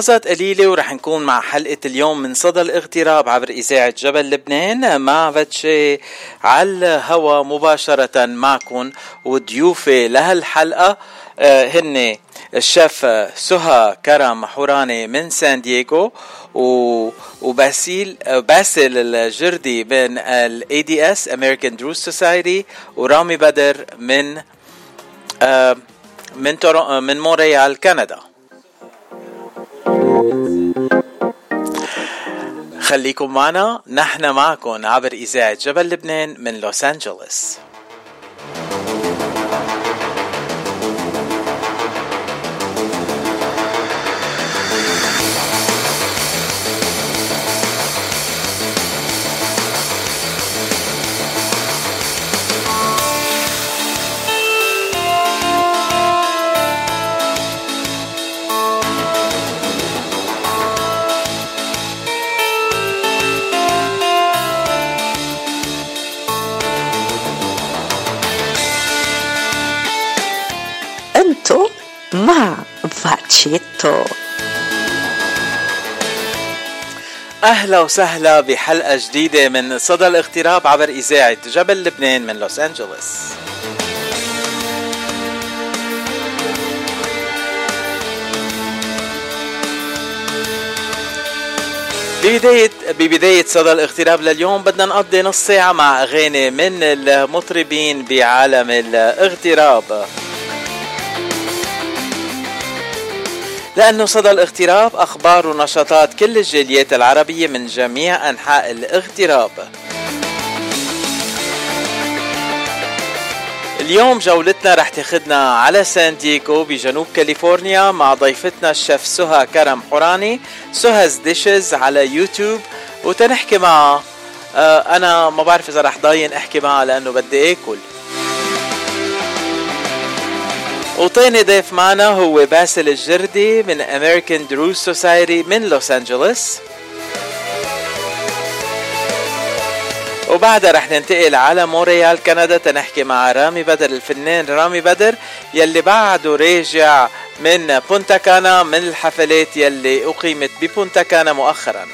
لحظات قليلة ورح نكون مع حلقة اليوم من صدى الاغتراب عبر إذاعة جبل لبنان. مع فتشي على الهوا مباشرة معكم وضيوفي لهالحلقة. آه، هن الشيف سهى كرم حوراني من سان دييغو وباسيل باسل الجردي من ال ADS American Druze Society ورامي بدر من آه، من من مونريال كندا. خليكم معنا. نحن معكم عبر إذاعة جبل لبنان من لوس أنجلوس. مع فاتشيتو أهلا وسهلا بحلقة جديدة من صدى الاغتراب عبر إذاعة جبل لبنان من لوس أنجلوس. ببداية ببداية صدى الاغتراب لليوم بدنا نقضي نص ساعة مع أغاني من المطربين بعالم الاغتراب. لأنه صدى الاغتراب أخبار ونشاطات كل الجاليات العربية من جميع أنحاء الاغتراب. اليوم جولتنا رح تاخدنا على سان دييغو بجنوب كاليفورنيا مع ضيفتنا الشيف سهى كرم حوراني. Soha's Dishes على يوتيوب. وتنحكي معها آه أنا ما بعرف إذا رح ضاين أحكي معها لأنه بدي أكل. وثاني ضيف معنا هو باسل الجردي من American Druze Society من لوس أنجلوس وبعدها رح ننتقل على مونريال كندا تنحكي مع رامي بدر الفنان. رامي بدر يلي بعده راجع من بونتا كانا من الحفلات يلي أقيمت ببونتا كانا مؤخراً.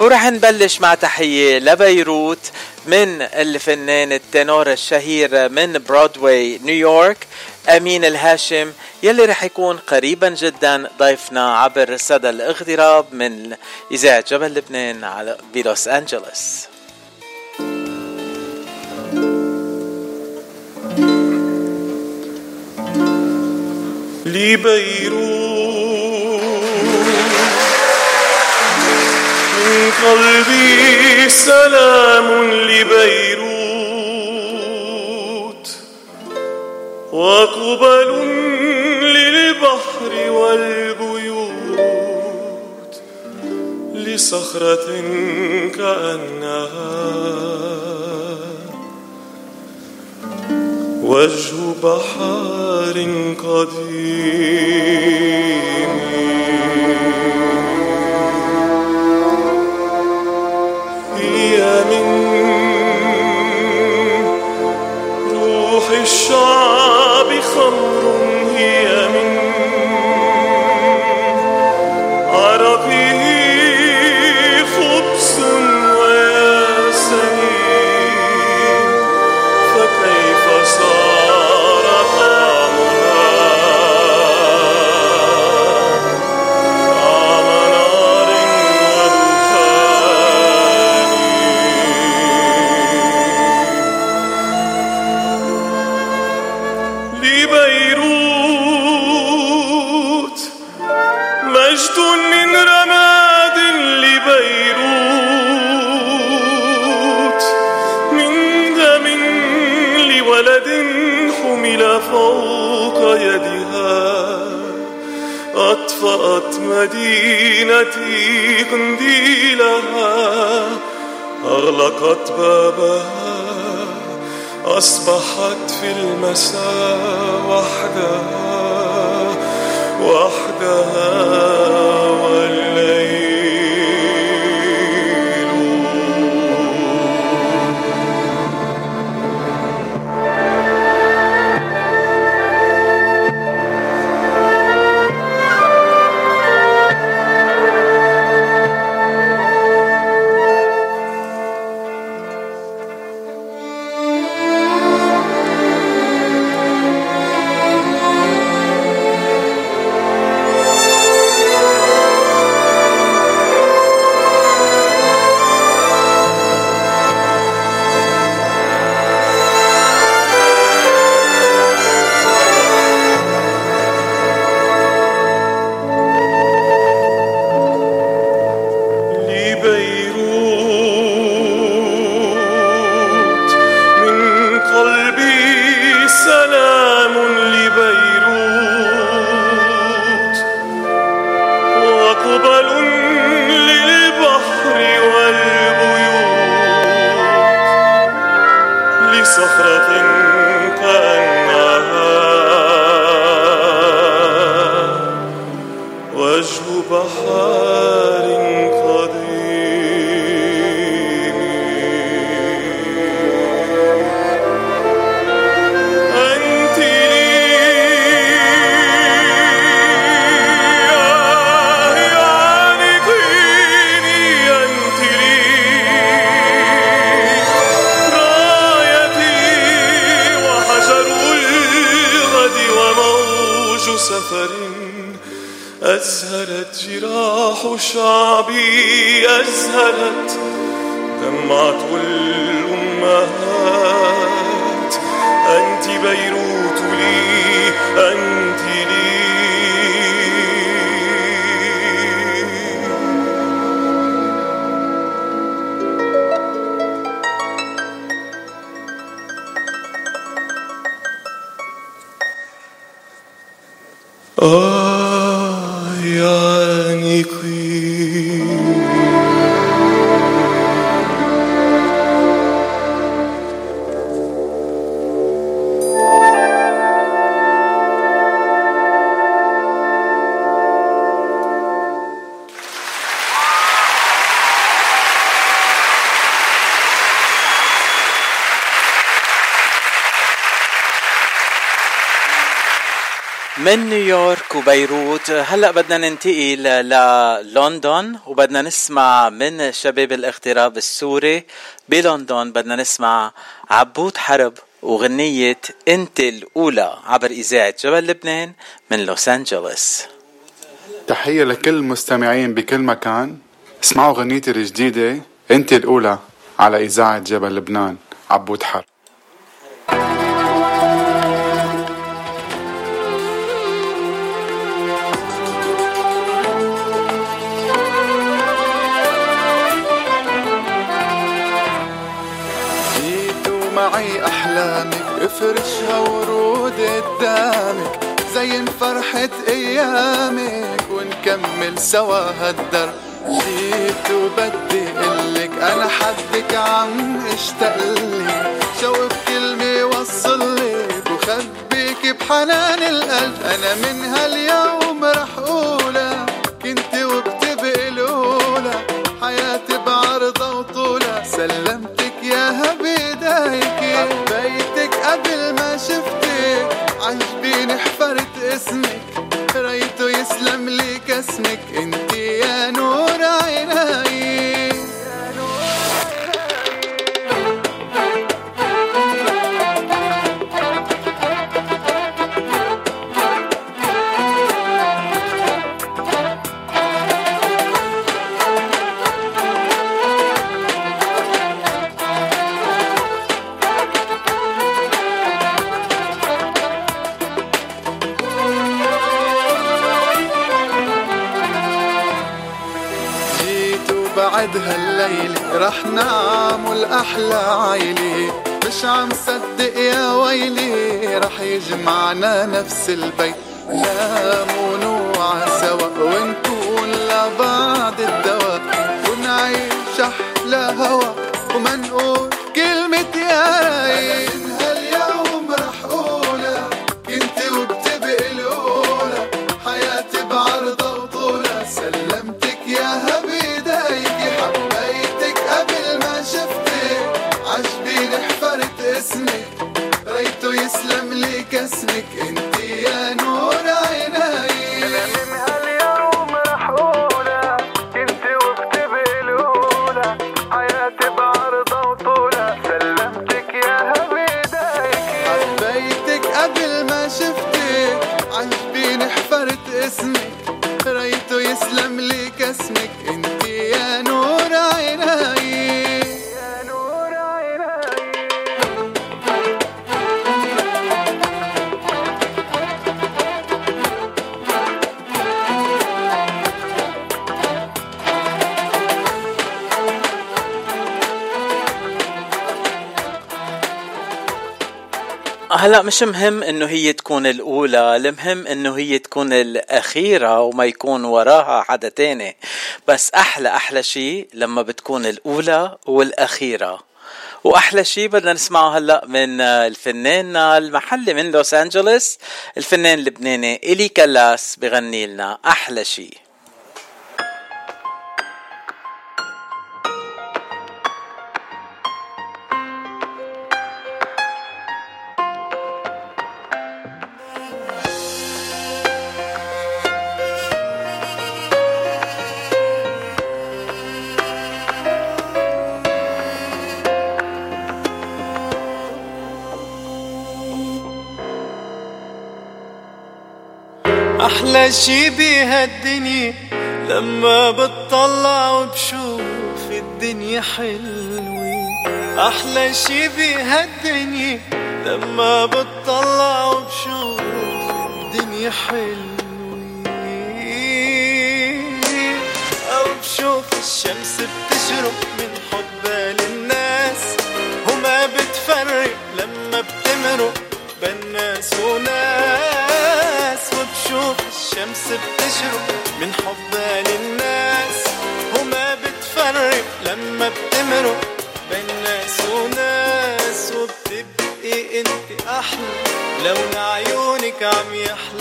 ورح نبلش مع تحية لبيروت من الفنان التنور الشهير من برودواي نيويورك أمين الهاشم يلي رح يكون قريبا جدا ضيفنا عبر صدى الاغتراب من إذاعة جبل لبنان على بلوس أنجلوس. لبيروت. قلبي سلام لبيروت وقبل للبحر والبيوت لصخرة كأنها وجه بحار قديم. شبی خمرو. مدينتي قنديلها أغلقت بابها أصبحت في المساء وحدها وحدها. من نيويورك وبيروت. هلأ بدنا ننتقل للندن وبدنا نسمع من شباب الاغتراب السوري بلندن. بدنا نسمع عبود حرب وغنية انت الأولى عبر إذاعة جبل لبنان من لوس أنجلوس. تحية لكل المستمعين بكل مكان. اسمعوا غنيتي الجديدة انت الأولى على إذاعة جبل لبنان عبود حرب. افرشها ورود قدامك زين فرحة أيامك ونكمل سوا هالدر جيت وبدي قلك أنا حدك عم اشتقلك شوق كلمة وصلك وخبيك بحنان القلب. أنا من هاليوم رح قولها Listen. رح نعمل أحلى عيلة مش عم صدق يا ويلي رح يجمعنا نفس البيت. نام ونوعى سوا ونكون لبعض الدواء. ونعيش أحلى هوا وما نقول كلمة يا رايق هلا مش مهم إنه هي تكون الأولى المهم إنه هي تكون الأخيرة وما يكون وراها حدا تاني. بس أحلى أحلى شيء لما بتكون الأولى والأخيرة. وأحلى شيء بدنا نسمعه هلأ من الفنان المحلي من لوس أنجلوس الفنان اللبناني الي كلاس بغني لنا أحلى شيء أحلى شي بهالدنيا لما بتطلع وبشوف الدنيا حلوة. أحلى شي بهالدنيا لما بتطلع وبشوف الدنيا حلوة. أو بشوف الشمس بتشرق بتشرق من حبها للناس وما بتفرق لما بتمرق بين ناس وناس وبتبقي انت أحلى لون عيونك عم يحلى.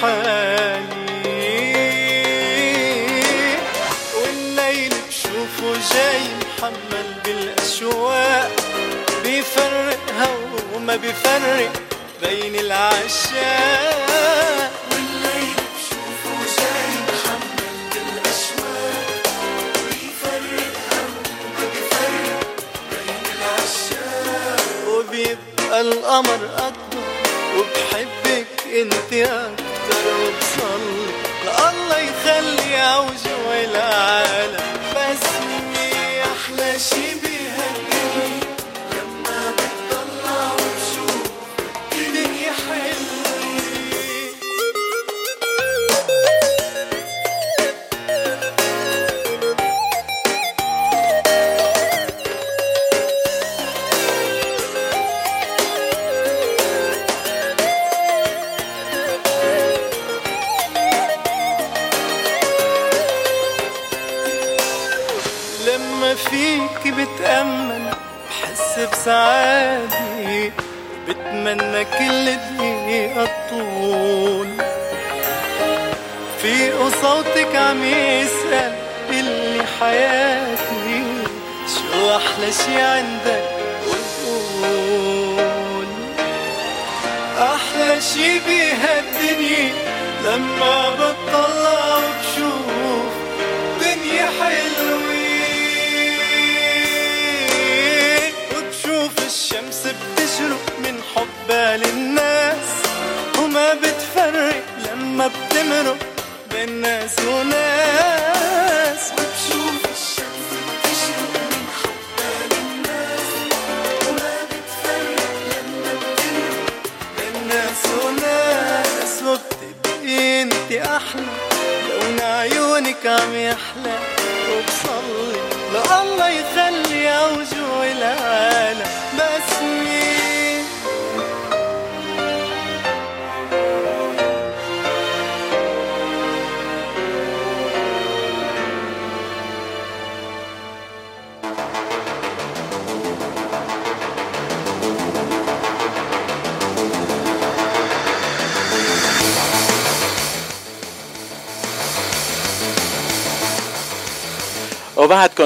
حالي. والليل بشوفه جاي محمل بالأشواق. بيفرقها وما بيفرق بين العشاق. وبيبقى القمر أكبر وبحبك انت أكتر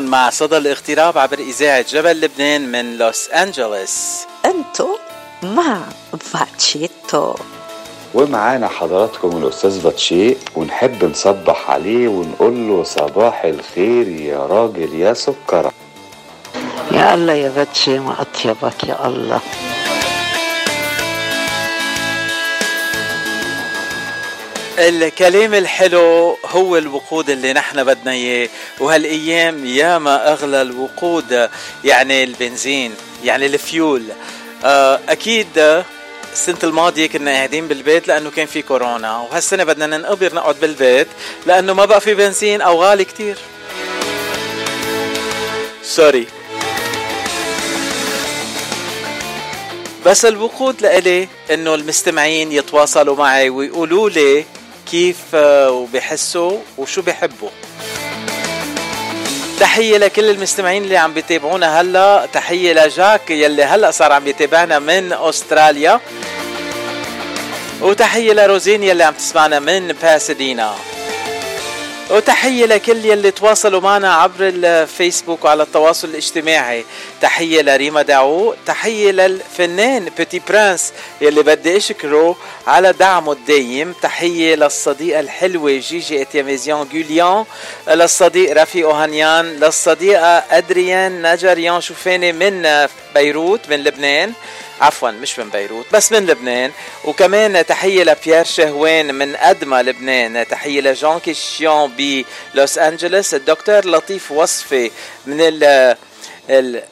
وبعدكم مع صدى الاغتراب عبر إذاعة جبل لبنان من لوس أنجلوس انتو مع فاتشيتو ومعانا حضراتكم الأستاذ باتشي ونحب نصبح عليه ونقول له صباح الخير يا راجل يا سكرة. يا الله يا باتشي ما أطيبك يا الله. الكلام الحلو هو الوقود اللي نحن بدنا إياه. وهالأيام ياما أغلى الوقود يعني البنزين يعني الفيول. آه، أكيد السنة الماضية كنا قاعدين بالبيت لأنه كان في كورونا وهالسنة بدنا ننقبر نقعد بالبيت لأنه ما بقى في بنزين أو غالي كتير. sorry بس الوقود لإلي إنه المستمعين يتواصلوا معي ويقولوا لي كيف آه، وبيحسوا وشو بيحبوا تحية لكل المستمعين اللي عم بيتابعونا هلا. تحية لجاك يلي هلا صار عم بيتابعنا من أستراليا. وتحية لروزين يلي عم تسمعنا من باسدينا وتحية لكل يلي تواصلوا معنا عبر الفيسبوك وعلى التواصل الاجتماعي. تحية لريما داعو تحية للفنان بيتي برانس يلي بدي أشكره على دعمه الدايم. تحية للصديقة الحلوة جيجي إتياميزيان جوليان للصديق رفيق أوهانيان للصديقة أدريان نجريان شوفاني من بيروت من لبنان. عفوا مش من بيروت بس من لبنان. وكمان تحية لبيير شهوان من أدما لبنان. تحية لجان كيشيون بلوس أنجلوس الدكتور لطيف وصفي من ال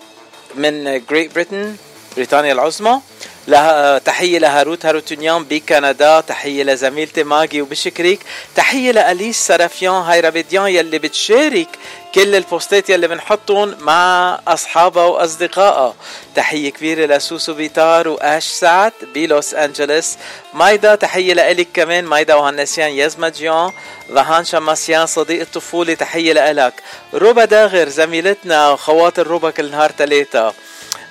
من جريت بريتن بريطانيا العظمى. لها تحية لهاروت هاروتونيان بكندا تحية لزميلتي ماجي وبشكريك. تحية لأليس سرافيان هاي رابيديان يلي بتشارك كل البوستات يلي بنحطهم مع أصحابها وأصدقائها. تحية كبيرة لسوسو بيتار وآش سعد بلوس أنجلوس مايدا تحية لإلك كمان مايدا وهنسيان يزمجيان ذهان شماسيان صديق الطفولة تحية لإلك. روبا داغر زميلتنا خواطر روبا كل نهار ثلاثة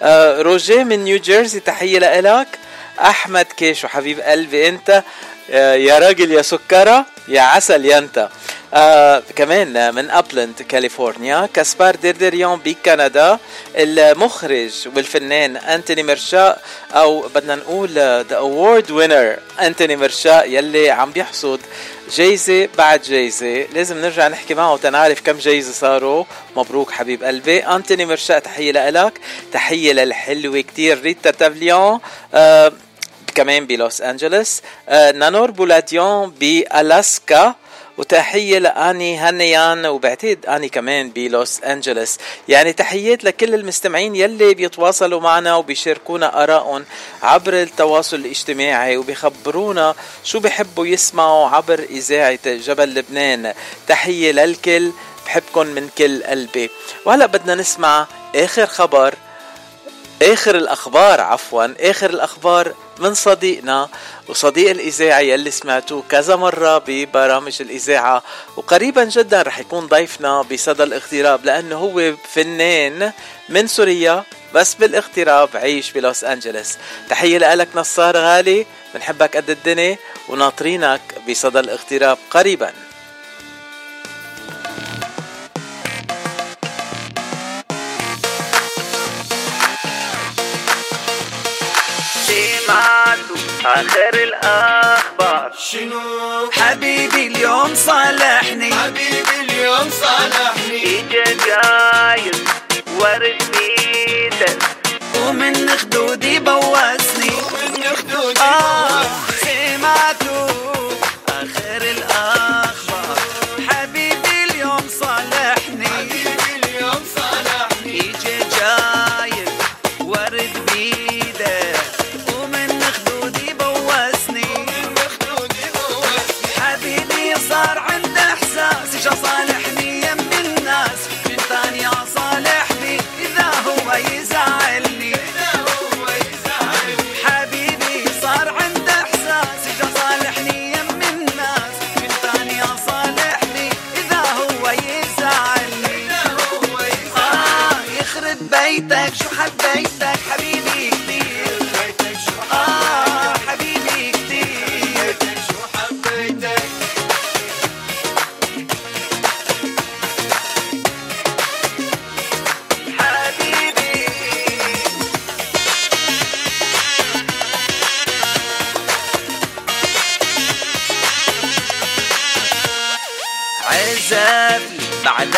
آه، روجيه من نيو جيرسي تحية لإلك. أحمد كيشو حبيب قلبي أنت. آه، يا راجل يا سكرة يا عسل يا أنت. آه كمان من أبلند كاليفورنيا. كاسبار ديردريون بكندا. المخرج والفنان أنتوني مرشاء أو بدنا نقول the award winner أنتوني مرشاء يلي عم بيحصد جايزة بعد جايزة. لازم نرجع نحكي معه وتنعرف كم جايزة صاروا. مبروك حبيب قلبي. أنتوني مرشاء تحية لإلك. تحية للحلوة كتير ريتا تافليون. آه كمان بلوس أنجلوس آه نانور بولاديون بألاسكا. وتحية لأني هنيان وبعتقد أني كمان بلوس أنجلوس يعني تحيات لكل المستمعين يلي بيتواصلوا معنا وبيشاركونا آرائهم عبر التواصل الاجتماعي وبيخبرونا شو بيحبوا يسمعوا عبر إذاعة جبل لبنان. تحية للكل بحبكم من كل قلبي. وهلا بدنا نسمع آخر خبر آخر الأخبار عفوا آخر الأخبار من صديقنا وصديق الإذاعة يلي سمعتوه كذا مرة ببرامج الإذاعة وقريبا جدا رح يكون ضيفنا بصدى الاغتراب لأنه هو فنان من سوريا بس بالاغتراب عيش بلوس انجلوس تحية لك نصار غالي بنحبك قد الدنيا وناطرينك بصدى الاغتراب قريبا. سمعتوا آخر الأخبار. شنو؟ حبيبي اليوم صالحني. حبيبي اليوم صالحني. اجا جايز ورد بيدك ومن خدودي بوسني. من خدودي آه سمعتوا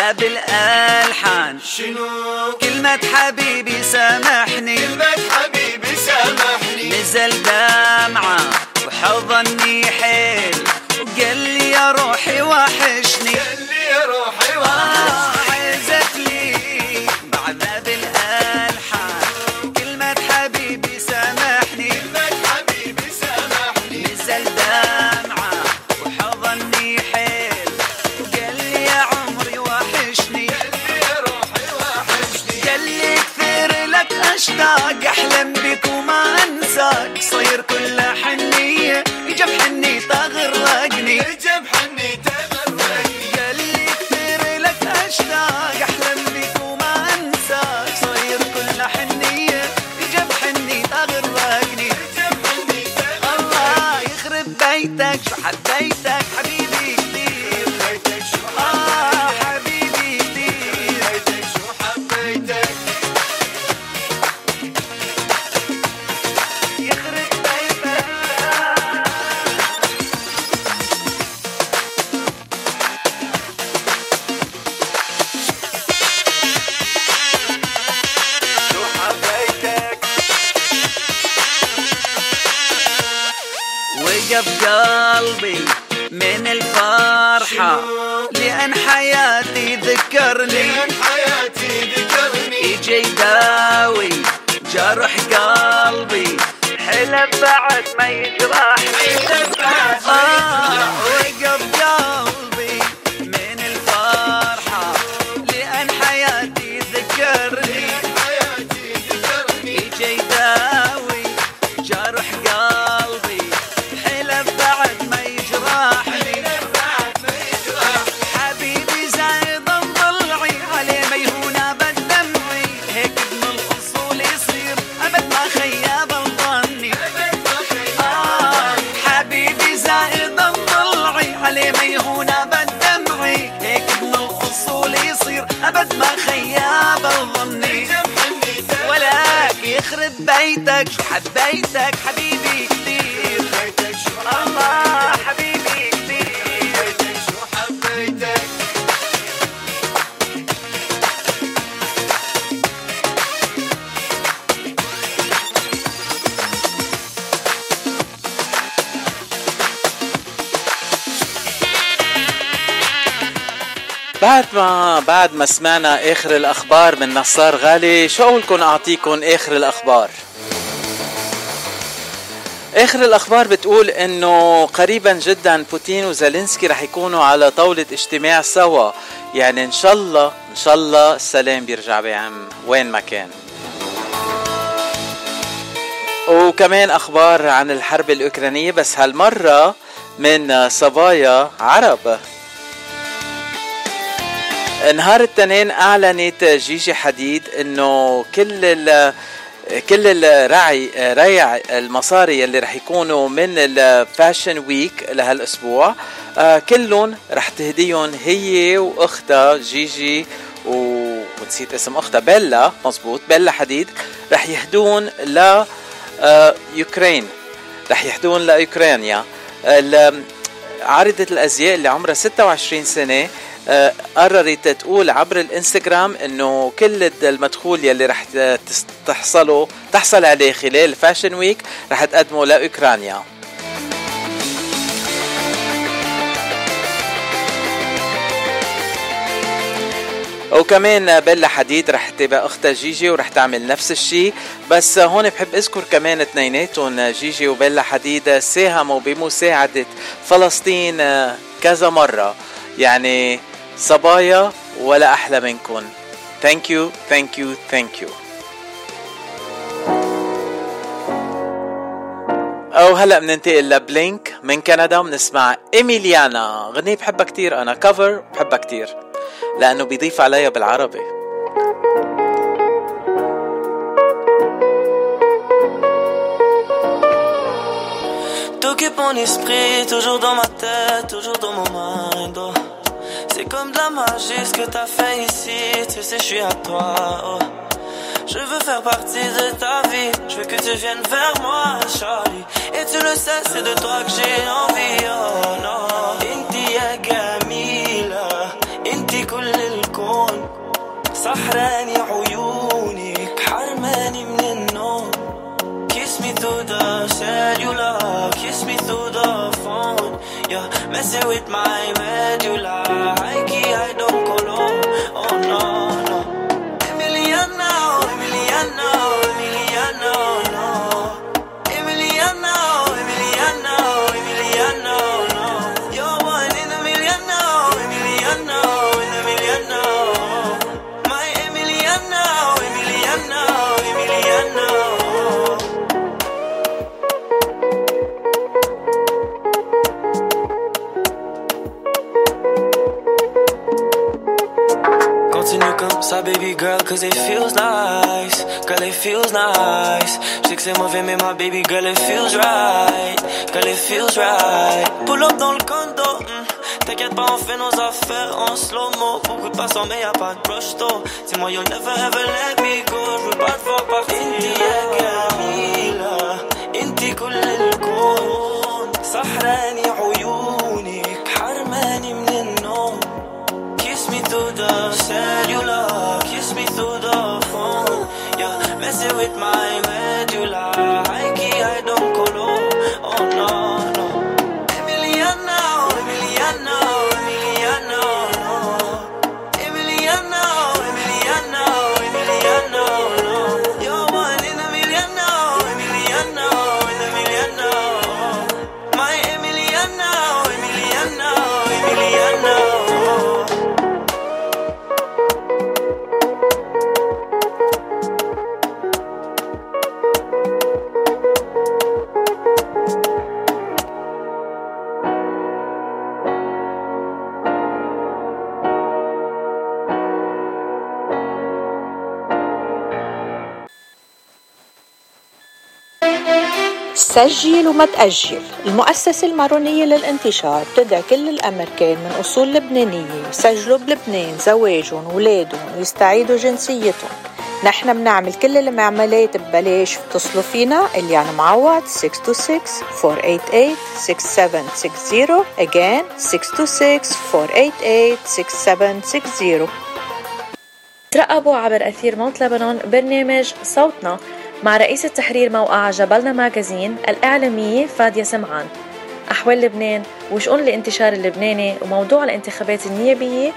بعدها بالالحان شنو؟ كلمة حبيبي سامحني. كلمة حبيبي سامحني. نزل دمعة وحضني حيل. وقال لي يا روحي وحشني. قال لي يا روحي آه. وحشني حنية اجا وقف قلبي من الفرحة. لأن حياتي ذكرني. لين حياتي ذكرني. يجي يداوي جرح قلبي. حلف بعد ما يجرحني آه وقف قلبي شو حبيتك حبيبي كثير الله حبيبي كثير شو حبيتك بعد ما بعد ما سمعنا آخر الأخبار من نصار غالي شو اقولكم اعطيكم آخر الأخبار؟ آخر الأخبار بتقول إنه قريبا جدا بوتين وزيلينسكي رح يكونوا على طاولة اجتماع سوا. يعني إن شاء الله إن شاء الله السلام بيرجع بعم وين ما كان. وكمان أخبار عن الحرب الأوكرانية بس هالمرة من صبايا عرب. نهار التنين أعلنت جيجي حديد إنه كل كل الرعي ريع المصاري اللي رح يكونوا من ال fashion week لهالأسبوع آه، كلهم رح تهديهم هي وأختها جيجي و... ونسيت اسم أختها بيلا مزبوط بيلا حديد رح يهدون ل آه، يوكرين رح يهدون لاوكرانيا عارضة الأزياء اللي عمرها 26 سنة آه، قررت تقول عبر الإنستغرام إنه كل المدخول يلي رح تحصله تحصل عليه خلال فاشن ويك رح تقدمه لأوكرانيا. وكمان بيلا حديد رح تبقى أختها جيجي ورح تعمل نفس الشيء بس هون بحب أذكر كمان اثنيناتهم جيجي وبيلا حديد ساهموا بمساعدة فلسطين كذا مرة. يعني صبايا ولا أحلى منكم. thank you thank you thank you أو هلا بننتقل لبلينك من كندا بنسمع إيميليانا. غنية بحبها كتير أنا cover بحبها كتير لأنه بيضيف عليها بالعربي. Toujours dans ma tête, toujours dans mon mind. oh. C'est comme de la magie ce que t'as fait ici, tu sais, je suis à toi. oh. Je veux faire partie de ta vie, je veux que tu viennes vers moi, Charlie. Et tu le sais, c'est de toi que j'ai envie, oh non. Inti ya gamila, inti كل الكون سحراني عيونك حرماني من النوم Kiss me through the cellular, kiss me through the phone. You're messing with my medulla. I key, I don't Continue comme ça, baby girl, cause it feels nice. Girl, it feels nice. Je sais que c'est mauvais, mais ma baby girl, it feels right. Girl, it feels right. Pull up dans le condo. hmm. T'inquiète pas, on fait nos affaires en slow-mo. Beaucoup de passants, mais y'a pas de rush though. Dis-moi, you'll never ever let me go. Je veux pas te voir partir. Inti ya Camila. Inti كل الكون. سحراني عيونك. حرماني من النوم. Kiss me through the cellular, Messing with my medulla. سجل وما تأجل المؤسسة المارونية للانتشار بتدعي كل الأمريكان من أصول لبنانية. يسجلوا بلبنان زواجهم ولادهم ويستعيدوا جنسيتهم. نحن بنعمل كل المعاملات ببلاش. اتصلوا فينا اللي يعني معوض 626-488-6760 again 626-488-6760 ترقبوا عبر أثير موت لبنان برنامج صوتنا. مع رئيسة تحرير موقع جبلنا ماجازين الإعلامية فادية سمعان. أحوال لبنان وشؤون الانتشار اللبناني وموضوع الانتخابات النيابية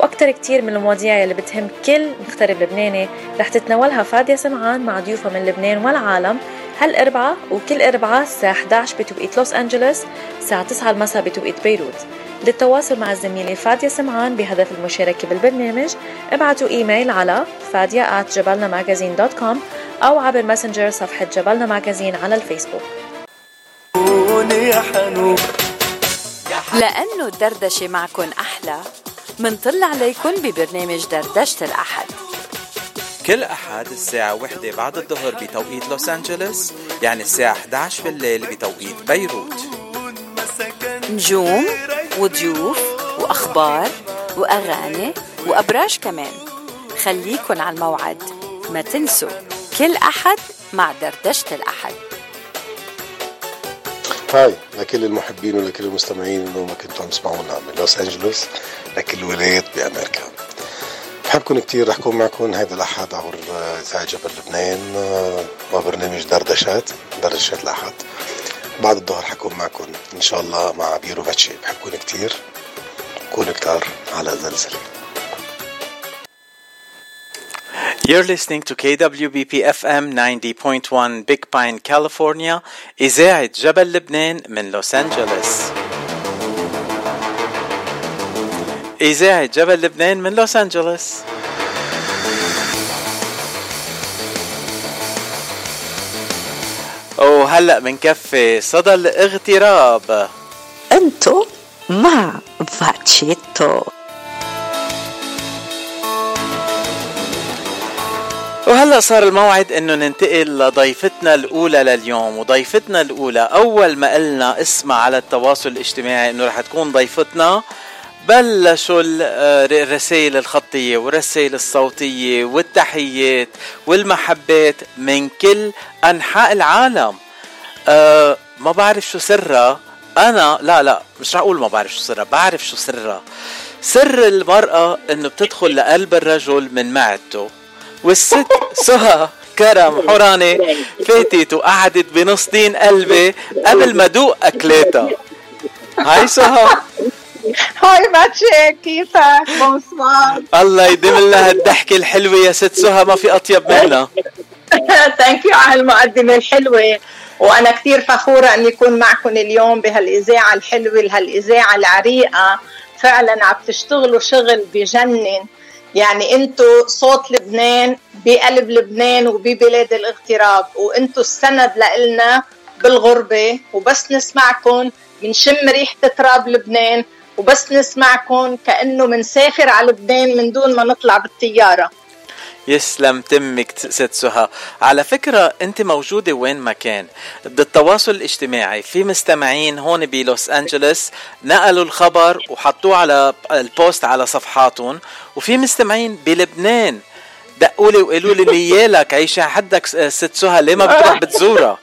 وأكثر كتير من المواضيع اللي بتهم كل مغترب لبناني. رح تتناولها فادية سمعان مع ضيوفها من لبنان والعالم هالأربعاء وكل أربعاء الساعة 11 بتوقيت لوس أنجلوس الساعة 9 المساء بتوقيت بيروت. للتواصل مع الزميلة فادية سمعان بهدف المشاركة بالبرنامج. ابعتوا إيميل على فادية at جبلنا أو عبر ماسنجر صفحة جبلنا ماجازين على الفيسبوك. لأنه الدردشة معكن أحلى منطل عليكن ببرنامج دردشة الأحد. كل أحد الساعة وحدة بعد الظهر بتوقيت لوس أنجلوس يعني الساعة 11 بالليل بتوقيت بيروت. نجوم وضيوف وأخبار وأغاني وأبراج كمان. خليكن على الموعد. ما تنسوا كل أحد مع دردشة الأحد. هاي لكل المحبين ولكل المستمعين إنه ما كنتوا عم تسمعونا من لوس أنجلوس لكل الولايات بأمريكا. بحبكم كتير رح كون معكم هذا الأحد عبر إذاعة جبل لبنان آه، وبرنامج دردشات دردشات الأحد. بعد الظهر حكون معكم إن شاء الله مع بيرو فاتشي بحبكم كتير كونوا كتار على زلزلة You're listening to KWBP FM 90.1 Big Pine, California, إذاعة جبل لبنان من لوس أنجلوس. إذاعة جبل لبنان من لوس أنجلوس. وهلأ بنكفي صدى الاغتراب. أنتو مع فاتشيتو وهلا صار الموعد إنه ننتقل لضيفتنا الأولى لليوم وضيفتنا الأولى أول ما قلنا اسمها على التواصل الاجتماعي إنه رح تكون ضيفتنا بلشوا الرسائل الخطية والرسائل الصوتية والتحيات والمحبات من كل أنحاء العالم. أه ما بعرف شو سرها. أنا لا لا مش رح أقول ما بعرف شو سرها بعرف شو سرها. سر المرأة إنه بتدخل لقلب الرجل من معدته. والست سهى كرم حوراني فاتت وقعدت بنص دين قلبي قبل ما دوق أكلاتها. hi سهى. hi باتشي كيفك؟ bonsoir الله يديم لها الضحكة الحلوة يا ست سهى ما في أطيب منها. thank you على المقدمة الحلوة. وأنا كثير فخورة أني أكون معكم اليوم بهالإذاعة الحلوة هالإذاعة العريقة. فعلا عم تشتغلوا شغل بجنن. يعني انتو صوت لبنان بقلب لبنان وببلاد الاغتراب. وانتو السند لإلنا بالغربة. وبس نسمعكم بنشم ريحة تراب لبنان. وبس نسمعكم كأنه منسافر على لبنان من دون ما نطلع بالطيارة. يسلم تمك ست سهى. على فكرة انت موجودة وين ما كان. بالتواصل الاجتماعي في مستمعين هون بلوس انجلوس نقلوا الخبر وحطوه على البوست على صفحاتهم وفي مستمعين بلبنان. دقوا لي وقالوا لي نيالك عيشة حدك ست سهى ليه ما بتروح بتزورها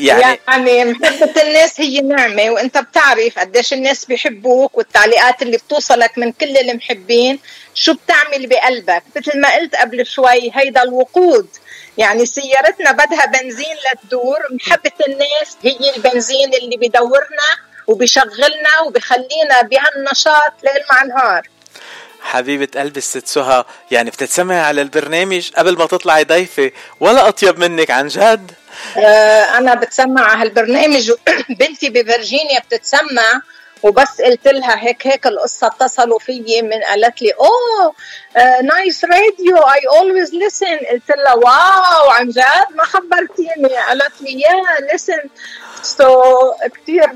يعني يعني محبة الناس هي نعمة وأنت بتعرف قديش الناس بيحبوك والتعليقات اللي بتوصلك من كل المحبين شو بتعمل بقلبك؟ مثل ما قلت قبل شوي هيدا الوقود. يعني سيارتنا بدها بنزين لتدور محبة الناس هي البنزين اللي بدورنا وبشغلنا وبخلينا بهالنشاط ليل مع نهار. حبيبة قلبي الست سهى يعني بتتسمعي على البرنامج قبل ما تطلعي ضيفة ولا أطيب منك عن جد؟ آه أنا بتسمع على هالبرنامج بنتي بفرجينيا بتتسمع وبس قلت لها هيك هيك القصة اتصلوا فيي من قالت لي oh nice راديو I always listen. قلت لها wow عن جد؟ ما خبرتيني. قالت لي yeah listen so كثير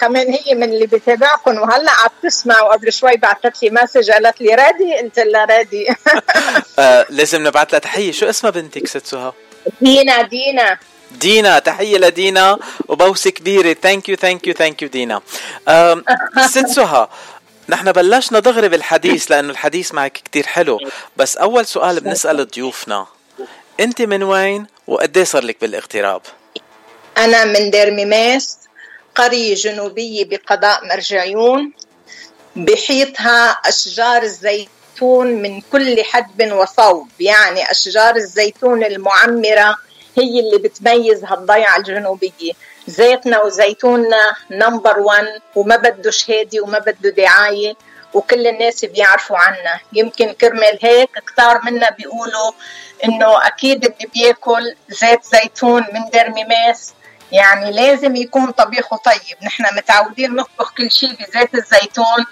كمان هي من اللي بتابعكم وهلا عم تسمع وقبل شوي بعثت لي message قالت لي ready قلت لها ready آه لازم نبعث لها تحية. شو اسمها بنتك ست سهى؟ دينا دينا. دينا تحية لدينا. وبوسة كبيرة. thank you thank you thank you دينا. ست سهى نحن بلشنا دغري بالحديث لأنه الحديث معك كتير حلو. بس أول سؤال بنسأل ضيوفنا. أنت من وين؟ وقد إيه صار لك بالاغتراب؟ أنا من دير ميماس قرية جنوبية بقضاء مرجعيون. بحيطها أشجار الزيتون من كل حدب وصوب. يعني أشجار الزيتون المعمرة هي اللي بتميز هالضيعة الجنوبية. زيتنا وزيتوننا number one وما بده شهادة وما بده دعاية وكل الناس بيعرفوا عنا. يمكن كرمال هيك كتار منا بيقولوا إنه أكيد اللي بياكل زيت زيتون من دير ميماس يعني لازم يكون طبيخه طيب نحن متعودين نطبخ كل شيء بزيت الزيتون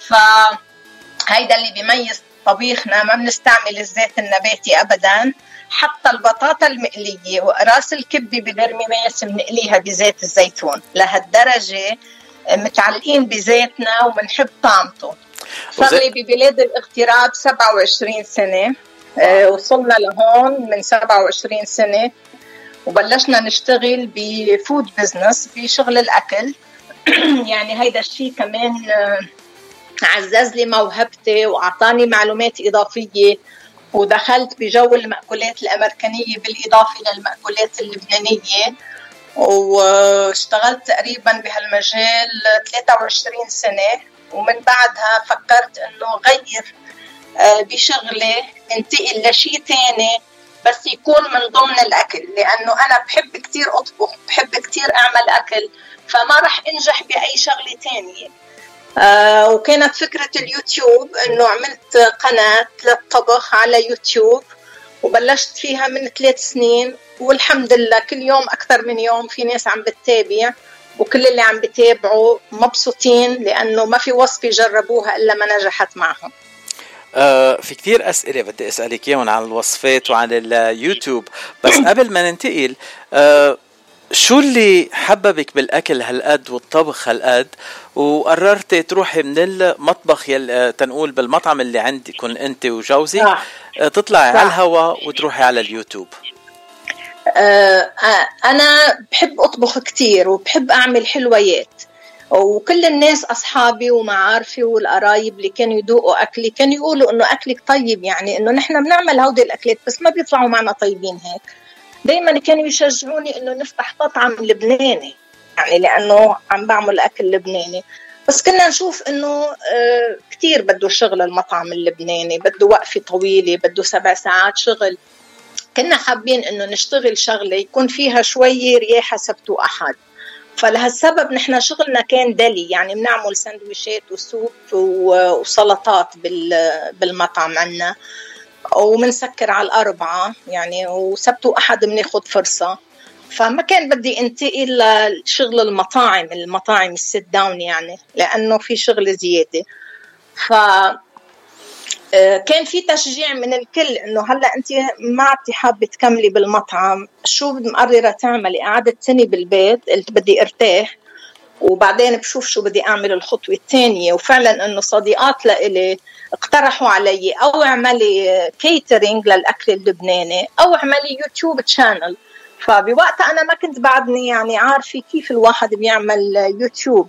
فهيدا اللي بيميز طبيخنا. ما بنستعمل الزيت النباتي ابدا. حتى البطاطا المقلية وراس الكبة بدير ميماس بنقليها بزيت الزيتون لهالدرجة متعلقين بزيتنا وبنحب طعمته. صار لي ببلاد الاغتراب 27 سنة آه، وصلنا لهون من 27 سنة وبلشنا نشتغل ب food business بشغل الأكل. يعني هيدا الشيء كمان آه، عزز لي موهبتي وأعطاني معلومات إضافية ودخلت بجو المأكولات الأمريكانية بالإضافة للمأكولات اللبنانية واشتغلت تقريبا بهالمجال 23 سنة. ومن بعدها فكرت إنه غير آه، بشغلي انتقل لشيء تاني بس يكون من ضمن الأكل. لأنه أنا بحب كتير أطبخ بحب كتير أعمل أكل فما رح أنجح بأي شغلة تانية. آه وكانت فكرة اليوتيوب إنه عملت قناة للطبخ على يوتيوب وبلشت فيها من ثلاث سنين والحمد لله كل يوم أكثر من يوم في ناس عم بتتابع وكل اللي عم بتابعوا مبسوطين لأنه ما في وصفه جربوها إلا ما نجحت معهم. آه في كتير أسئلة بدي أسألك إياهم عن الوصفات وعن اليوتيوب بس قبل ما ننتقل آه شو اللي حببك بالأكل هالقد والطبخ هالقد؟ وقررتي تروحي من المطبخ يل آه، تنقول بالمطعم اللي عندكم أنت وجوزك. صح. آه، تطلعي صح. على الهواء وتروحي على اليوتيوب. آه، أنا بحب أطبخ كتير وبحب أعمل حلويات. وكل الناس أصحابي ومعارفي والقرايب اللي كانوا يذوقوا أكلي كانوا يقولوا إنه أكلك طيب يعني إنه نحن بنعمل هودي الأكلات بس ما بيطلعوا معنا طيبين هيك. دايما كانوا يشجعوني إنه نفتح مطعم لبناني يعني لأنه عم بعمل أكل لبناني. بس كنا نشوف إنه آه، كثير بده شغل المطعم اللبناني بده وقفة طويلة بده سبع ساعات شغل. كنا حابين إنه نشتغل شغلة يكون فيها شوي رياحة سبت وأحد. فلهالسبب نحن شغلنا كان دلي يعني بنعمل سندويشات وسوب وسلطات بال- بالمطعم عنا. ومنسكر على الأربعة يعني وسبت وأحد بناخد فرصة. فما كان بدي انتقل لشغل المطاعم المطاعم الست داون يعني لأنه في شغل زيادة. ف آه، كان في تشجيع من الكل إنه هلأ أنت ما عدتي حابة تكملي بالمطعم. شو مقررة تعملي؟ قعدت سنة بالبيت قلت بدي أرتاح. وبعدين بشوف شو بدي أعمل الخطوة الثانية. وفعلا إنه صديقات لإلي اقترحوا علي أو اعملي catering للأكل اللبناني أو اعملي يوتيوب channel فبوقتها أنا ما كنت بعدني يعني عارفة كيف الواحد بيعمل يوتيوب.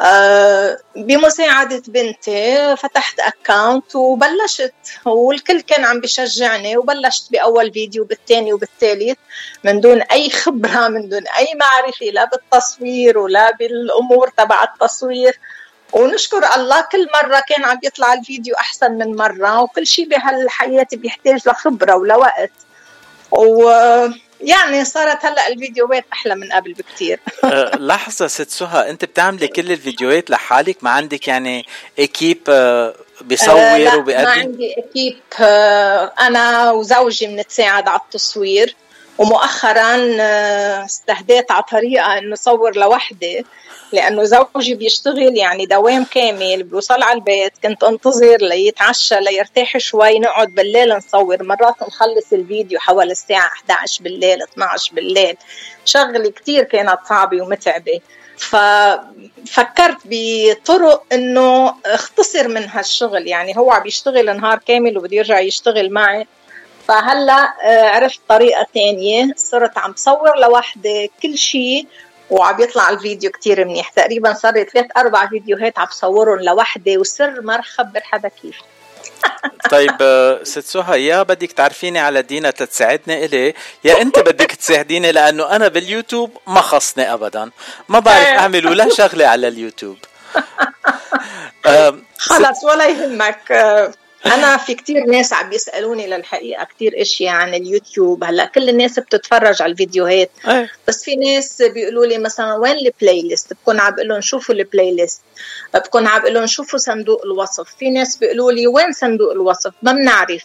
آه، بمساعدة بنتي فتحت account وبلشت والكل كان عم بشجعني وبلشت بأول فيديو بالثاني وبالثالث من دون أي خبرة من دون أي معرفة لا بالتصوير ولا بالأمور تبع التصوير. ونشكر الله كل مرة كان عم يطلع الفيديو أحسن من مرة وكل شيء بهالحياة بيحتاج لخبرة ولوقت. ويعني صارت هلأ الفيديوهات أحلى من قبل بكتير. آه، لحظة ست سهى أنت بتعملي كل الفيديوهات لحالك؟ ما عندك يعني اكيب آه، بيصور ما وبيقدم عندي اكيب أنا وزوجي بنتساعد على التصوير. ومؤخرا آه، استهديت على طريقة إنه صور لوحدي لأنه زوجي بيشتغل يعني دوام كامل بيوصل على البيت كنت انتظر ليتعشى ليرتاح شوي نقعد بالليل نصور. مرات نخلص الفيديو حوالي الساعة 11 بالليل 12 بالليل. شغلي كتير كانت صعبة ومتعبة. ففكرت بطرق إنه اختصر من هالشغل. يعني هو عم يشتغل نهار كامل وبده يرجع يشتغل معي. فهلا آه، عرفت طريقة تانية. صرت عم بصور لوحدي كل شيء وعم يطلع الفيديو كتير منيح. تقريبا صار لي ثلاث أربع فيديوهات عم بصورهم لوحدي وسر ما رح خبر حدا كيف. طيب آه، ست سهى يا بدك تعرفيني على دينا تتساعدني إلي يا أنت بدك تساعديني لأنه أنا باليوتيوب ما خصني ابدا. ما بعرف. أعمل ولا شغلة على اليوتيوب. آم، خلص ولا يهمك. آه، أنا في كتير ناس عم بيسالوني للحقيقة كتير إشياء عن اليوتيوب. هلأ كل الناس بتتفرج على الفيديوهات. إيه. بس في ناس بيقولوا لي مثلا وين ال playlist بكون عم بقول لهم شوفوا ال playlist بكون عم بقول لهم شوفوا صندوق الوصف. في ناس بيقولوا لي وين صندوق الوصف؟ ما بنعرف.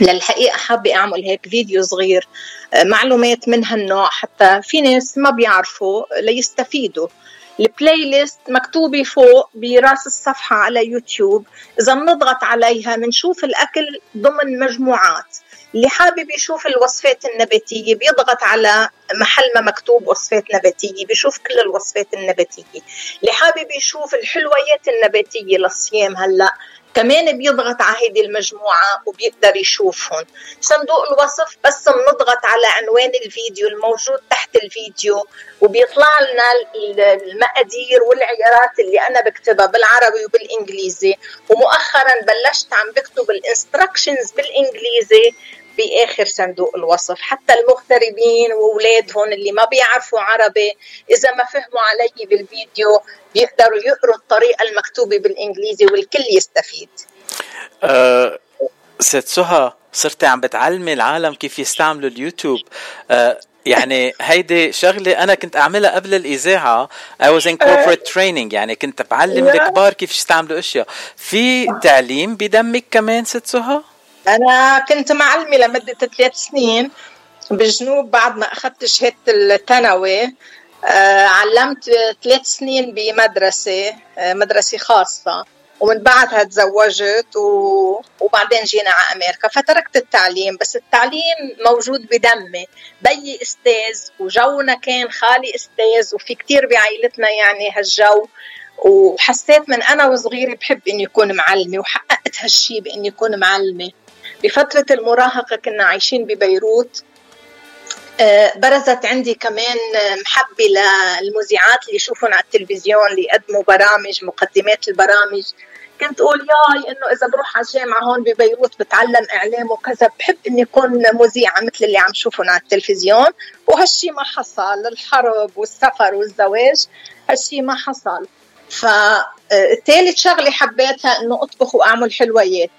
للحقيقة حابة أعمل هيك فيديو صغير. معلومات من هالنوع حتى في ناس ما بيعرفوا ليستفيدوا. ال playlist مكتوبة فوق براس الصفحة على يوتيوب. إذا بنضغط عليها بنشوف الأكل ضمن مجموعات. اللي حابب يشوف الوصفات النباتية بيضغط على محل ما مكتوب وصفات نباتية بيشوف كل الوصفات النباتية. اللي حابب يشوف الحلويات النباتية للصيام هلأ كمان بيضغط على هيدي المجموعة وبيقدر يشوفهم. صندوق الوصف بس بنضغط على عنوان الفيديو الموجود تحت الفيديو وبيطلع لنا ال- المقادير والعيارات اللي أنا بكتبها بالعربي وبالإنجليزي. ومؤخرا بلشت عم بكتب الانستركشنز بالإنجليزي باخر صندوق الوصف. حتى المغتربين وأولادهم اللي ما بيعرفوا عربي إذا ما فهموا علي بالفيديو بيقدروا يقروا الطريقة المكتوبة بالإنجليزي والكل يستفيد. أه ست سهى صرتي عم بتعلمي العالم كيف يستعملوا اليوتيوب. أه يعني هيدي شغلة أنا كنت أعملها قبل الإذاعة. I was in corporate training يعني كنت بعلم الكبار كيف يستعملوا أشياء. في تعليم بدمك كمان ست سهى؟ أنا كنت معلمة لمدة ثلاث سنين بالجنوب بعد ما أخذت شهادة الثانوي. آه، علمت ثلاث سنين بمدرسة آه، مدرسة خاصة. ومن بعدها تزوجت و... وبعدين جينا على أمريكا. فتركت التعليم بس التعليم موجود بدمي. بيي أستاذ وجونا كان خالي أستاذ وفي كتير بعائلتنا يعني هالجو. وحسيت من أنا وصغيرة بحب إني أكون معلمة وحققت هالشي بإني أكون معلمة. بفترة المراهقة كنا عايشين ببيروت. آه، برزت عندي كمان محبة للمذيعات اللي يشوفون على التلفزيون اللي يقدموا برامج مقدمات البرامج. كنت أقول ياي إنه إذا بروح على الجامعة هون ببيروت بتعلم إعلام وكذا بحب إني أكون مذيعة مثل اللي عم شوفهم على التلفزيون. وهالشي ما حصل الحرب والسفر والزواج هالشي ما حصل. فثالث شغلة حبيتها إنه أطبخ وأعمل حلويات.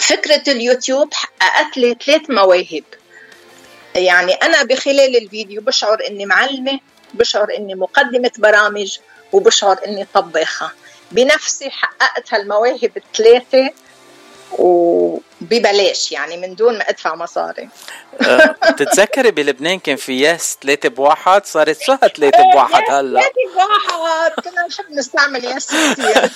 فكرة اليوتيوب حققت لي ثلاث مواهب. يعني أنا بخلال الفيديو بشعر إني معلمة بشعر إني مقدمة برامج وبشعر إني طباخة. بنفسي حققت هالمواهب الثلاثة وببلاش يعني من دون ما أدفع مصاري. أه، بتتذكري بلبنان كان في ياس ثلاثة بواحد؟ صارت سهى ثلاثة بواحد هلا؟ ثلاثة بواحد. كنا نحب نستعمل ياس كثير.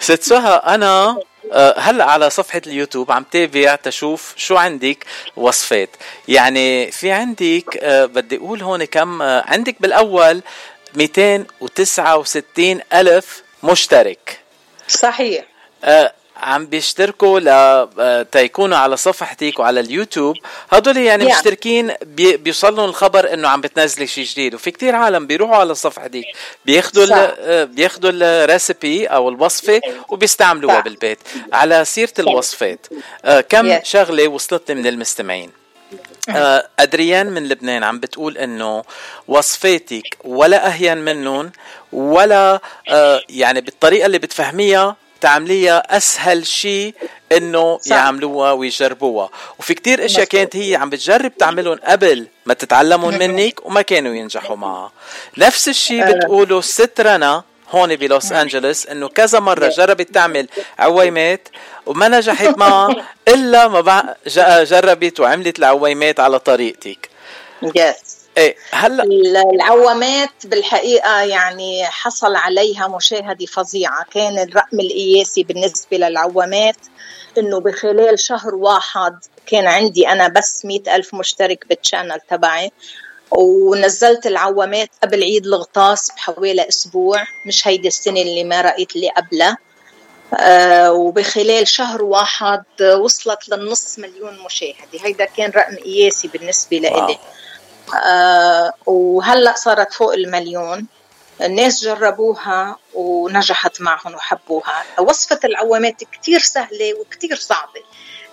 ست سهى أنا أه، هلا على صفحة اليوتيوب عم تابع تشوف شو عندك وصفات. يعني في عندك بدي أقول هون كم عندك بالأول 269 ألف مشترك. صحيح. آه عم بيشتركوا ل تيكونوا على صفحتك وعلى اليوتيوب. هدول يعني yeah. مشتركين بي بيوصلهم الخبر إنه عم بتنزلي شيء جديد. وفي كتير عالم بيروحوا على صفحتك بياخذوا بياخذوا الريسبي أو الوصفة وبيستعملوها بالبيت. على سيرة الوصفات آه كم yeah. شغلة وصلت من المستمعين؟ أدريان من لبنان عم بتقول إنه وصفاتك ولا أهين منهم ولا آه يعني بالطريقة اللي بتفهميها تعمليها أسهل شيء إنه. يعملوها ويجربوها وفي كتير إشياء كانت هي عم بتجرب تعملهم قبل ما تتعلمهم منك وما كانوا ينجحوا معها نفس الشيء آه. بتقول ست رنا هون بلوس أنجلوس إنه كذا مرة جربت تعمل عويمات وما نجحت معها إلا ما جربت وعملت العويمات على طريقتك. yes إيه هلأ العوامات بالحقيقة يعني حصل عليها مشاهدة فظيعة. كان الرقم القياسي بالنسبة للعوامات إنه بخلال شهر واحد كان عندي أنا بس مئة ألف مشترك بال channel تبعي. ونزلت العوامات قبل عيد الغطاس بحوالي أسبوع مش هيدي السنة اللي ما رأيت اللي قبلها. آه وبخلال شهر واحد وصلت للنص مليون مشاهدة. هيدا كان رقم قياسي بالنسبة لإلي. آه وهلأ صارت فوق المليون. الناس جربوها ونجحت معهم وحبوها. وصفة العوامات كتير سهلة وكتير صعبة.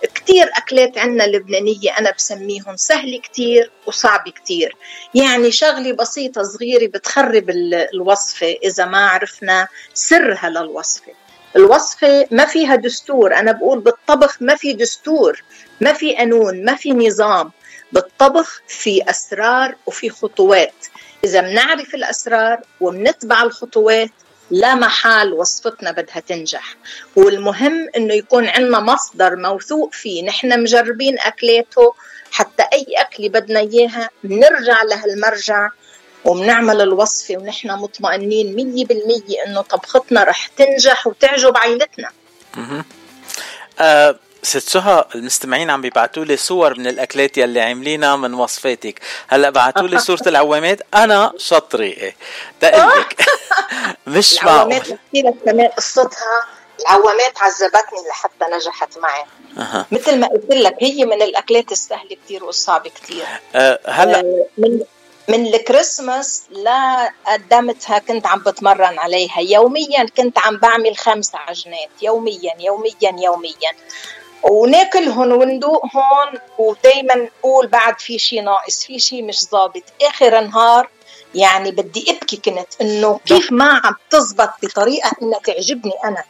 كتير أكلات عنا لبنانية أنا بسميهم سهل كتير وصعب كتير. يعني شغلة بسيطة صغيرة بتخرب الوصفة إذا ما عرفنا سرها للوصفة. الوصفة ما فيها دستور أنا بقول بالطبخ ما في دستور ما في قانون ما في نظام. بالطبخ في أسرار وفي خطوات. إذا بنعرف الأسرار وبنتبع الخطوات لا محال وصفتنا بدها تنجح. والمهم إنه يكون عندنا مصدر موثوق فيه. نحن مجربين اكلاته حتى أي أكلة بدنا إياها بنرجع لهالمرجع وبنعمل الوصفة ونحن مطمئنين مية بالمية إنه طبختنا رح تنجح وتعجب عائلتنا أه ست سهى المستمعين عم بيبعتوا لي صور من الأكلات يلي عاملينها من وصفاتك. هلأ بعتوا لي صورة العوامات. أنا شطري إيه دقلك مش معقول. العوامات لك كمان قصتها العوامات عذبتني لحتى نجحت معي. أه. مثل ما قلت لك هي من الأكلات السهلة كثير والصعبة كثير أه هلأ أه من من الكريسماس لا قدمتها كنت عم بتمرن عليها. يوميا كنت عم بعمل خمس عجنات. يوميا يوميا يوميا. وناكلهم وندوقهم ودايما نقول بعد في شيء ناقص في شيء مش ظابط آخر النهار يعني بدي أبكي كنت إنه كيف ما عم تزبط بطريقة إنها تعجبني أنا.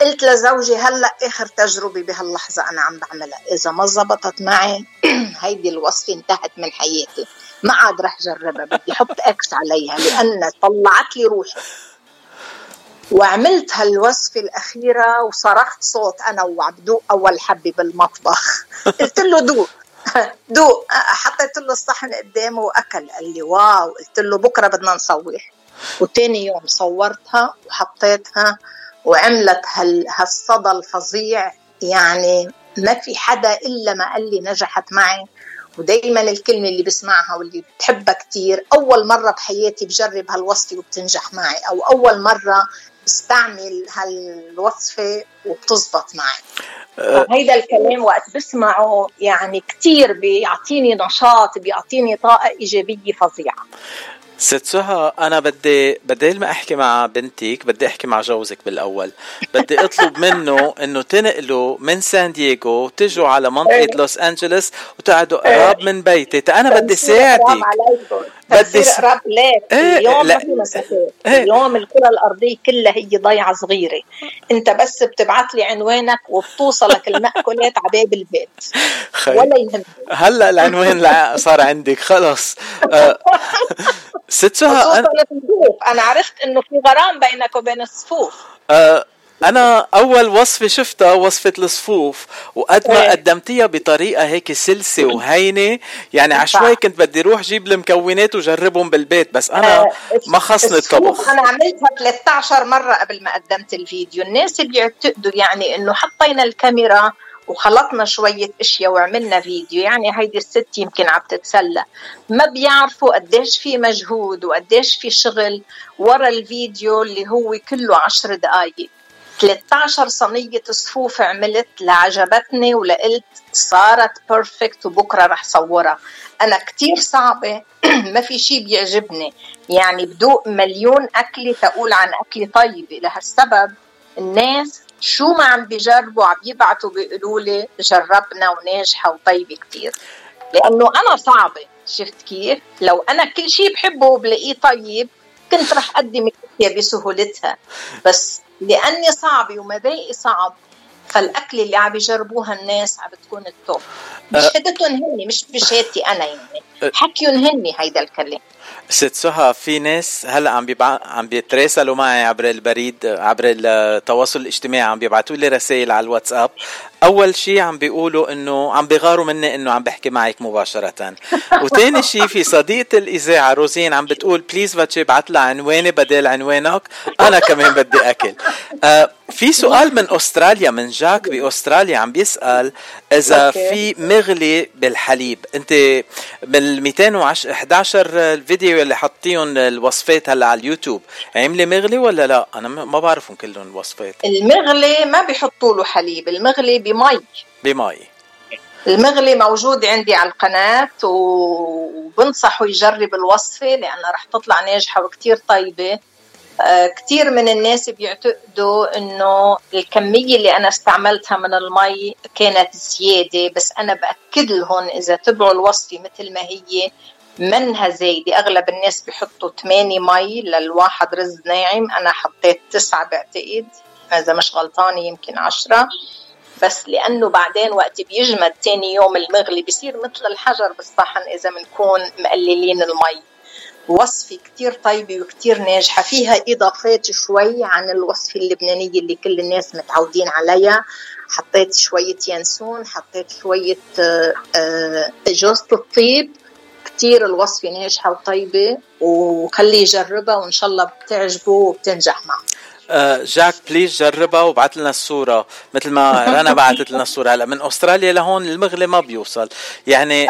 قلت لزوجي هلأ آخر تجربة بهاللحظة أنا عم بعملها. إذا ما زبطت معي هيدي الوصفة انتهت من حياتي. ما عاد رح جربها بدي أحط إكس عليها لأن طلعت لي روحي. وعملت هالوصفة الأخيرة وصرخت صوت أنا وعم دوق أول حبة بالمطبخ. قلت له دوق دوق حطيت له الصحن قدامه وأكل. قال لي واو. قلت له بكرة بدنا نصور وتاني يوم صورتها وحطيتها وعملت هال هالصدى الفظيع. يعني ما في حدا إلا ما قال لي نجحت معي. ودايما الكلمة اللي بسمعها واللي بحبها كتير أول مرة بحياتي بجرب هالوصفة وبتنجح معي أو أول مرة بستعمل هالوصفة وبتزبط معي. هيدا الكلام وقت بسمعه يعني كتير بيعطيني نشاط بيعطيني طاقة إيجابية فظيعة. ست سهى أنا بدي بدل ما أحكي مع بنتك بدي أحكي مع جوزك بالأول. بدي أطلب منه إنه تنقلوا من سان دييغو تجوا على منطقة إيه. لوس انجلوس وتقعدوا إيه. قراب من بيتي. أنا بدي ساعدك. بدي س- قراب ليك. إيه، اليوم لا. ما في مسافات. اليوم الكرة الأرضية كلها هي ضيعة صغيرة. أنت بس بتبعت لي عنوانك وبتوصلك المأكولات على باب البيت. خي. ولا يهمك. هلأ العنوان لع- صار عندك خلص. ست سهى خصوصا أنا, أنا عرفت إنه في غرام بينك وبين الصفوف. آه، أنا أول وصفة شفتها وصفة الصفوف وقد ما إيه. قدمتيها بطريقة هيك سلسة وهينة يعني عشوائي كنت بدي روح جيب المكونات وجربهم بالبيت بس أنا آه، ما خصني الطبخ. أنا عملتها 13 مرة قبل ما قدمت الفيديو. الناس بيعتقدوا يعني إنه حطينا الكاميرا وخلطنا شوية أشياء وعملنا فيديو. يعني هيدي الست يمكن عم تتسلى. ما بيعرفوا قديش في مجهود وقديش في شغل ورا الفيديو اللي هو كله عشر دقايق. 13 صينية صفوف عملت لعجبتني ولقلت صارت بيرفكت وبكرة رح صورها. أنا كتير صعبة. ما في شيء بيعجبني. يعني بدوق مليون أكلة تقول عن أكلة طيبة. لهالسبب الناس شو ما عم بيجربوا عم يبعتوا بيقولوا لي جربنا وناجحة وطيبة كتير لأنه أنا صعبة شفت كيف؟ لو أنا كل شيء بحبه وبلاقيه طيب كنت رح الأشياء بسهولتها بس لأني صعبة ومذاقي صعب فالأكل اللي عم بيجربوها الناس عم بتكون التوب. بشهادتهم هن مش بشهادتي أنا يعني. حكيهم هن هيدا الكلام. ست سهى في ناس هلأ عم بيبع... عم بيتراسلوا معي عبر البريد عبر التواصل الاجتماعي عم بيبعتوا لي رسائل على الواتساب. أول شيء عم بيقولوا إنه عم بيغاروا مني إنه عم بحكي معك مباشرة. وتاني شيء في صديقة الإذاعة روزين عم بتقول please باتشي ابعت لها عنواني بدل عنوانك أنا كمان بدي أكل. آه في سؤال من أستراليا من جاك بأستراليا عم بيسأل إذا. في مغلي بالحليب. أنت بال 211 الفيديو اللي حطيهم الوصفات هلا على اليوتيوب عاملة مغلي ولا لا؟ أنا ما ما بعرفهم كلهم الوصفات. المغلي ما بيحطوا له حليب. المغلي بمي. بمي. المغلي موجود عندي على القناة وبنصحه يجرب الوصفة لأنها رح تطلع ناجحة وكتير طيبة. آه، كتير من الناس بيعتقدوا إنه الكمية اللي أنا استعملتها من المي كانت زيادة بس أنا بأكد لهم إذا تبعوا الوصفة مثل ما هي منها زايدة. أغلب الناس بيحطوا 8 مي للواحد رز ناعم. أنا حطيت تسعة بعتقد. إذا مش غلطانة يمكن عشرة. بس لأنه بعدين وقت بيجمد تاني يوم المغلي بصير مثل الحجر بالصحن إذا بنكون مقللين المي. وصفة كتير طيبة وكتير ناجحة. فيها إضافات شوي عن الوصفة اللبنانية اللي كل الناس متعودين عليها. حطيت شوية ينسون حطيت شوية آه، آه، جوزة الطيب. كتير الوصفة ناجحة وطيبة. وخليه يجربها وإن شاء الله بتعجبه وبتنجح معه آه، جاك please جربها وابعت لنا الصورة مثل ما رنا بعثت لنا الصورة. هلا من أستراليا لهون المغلي ما بيوصل. يعني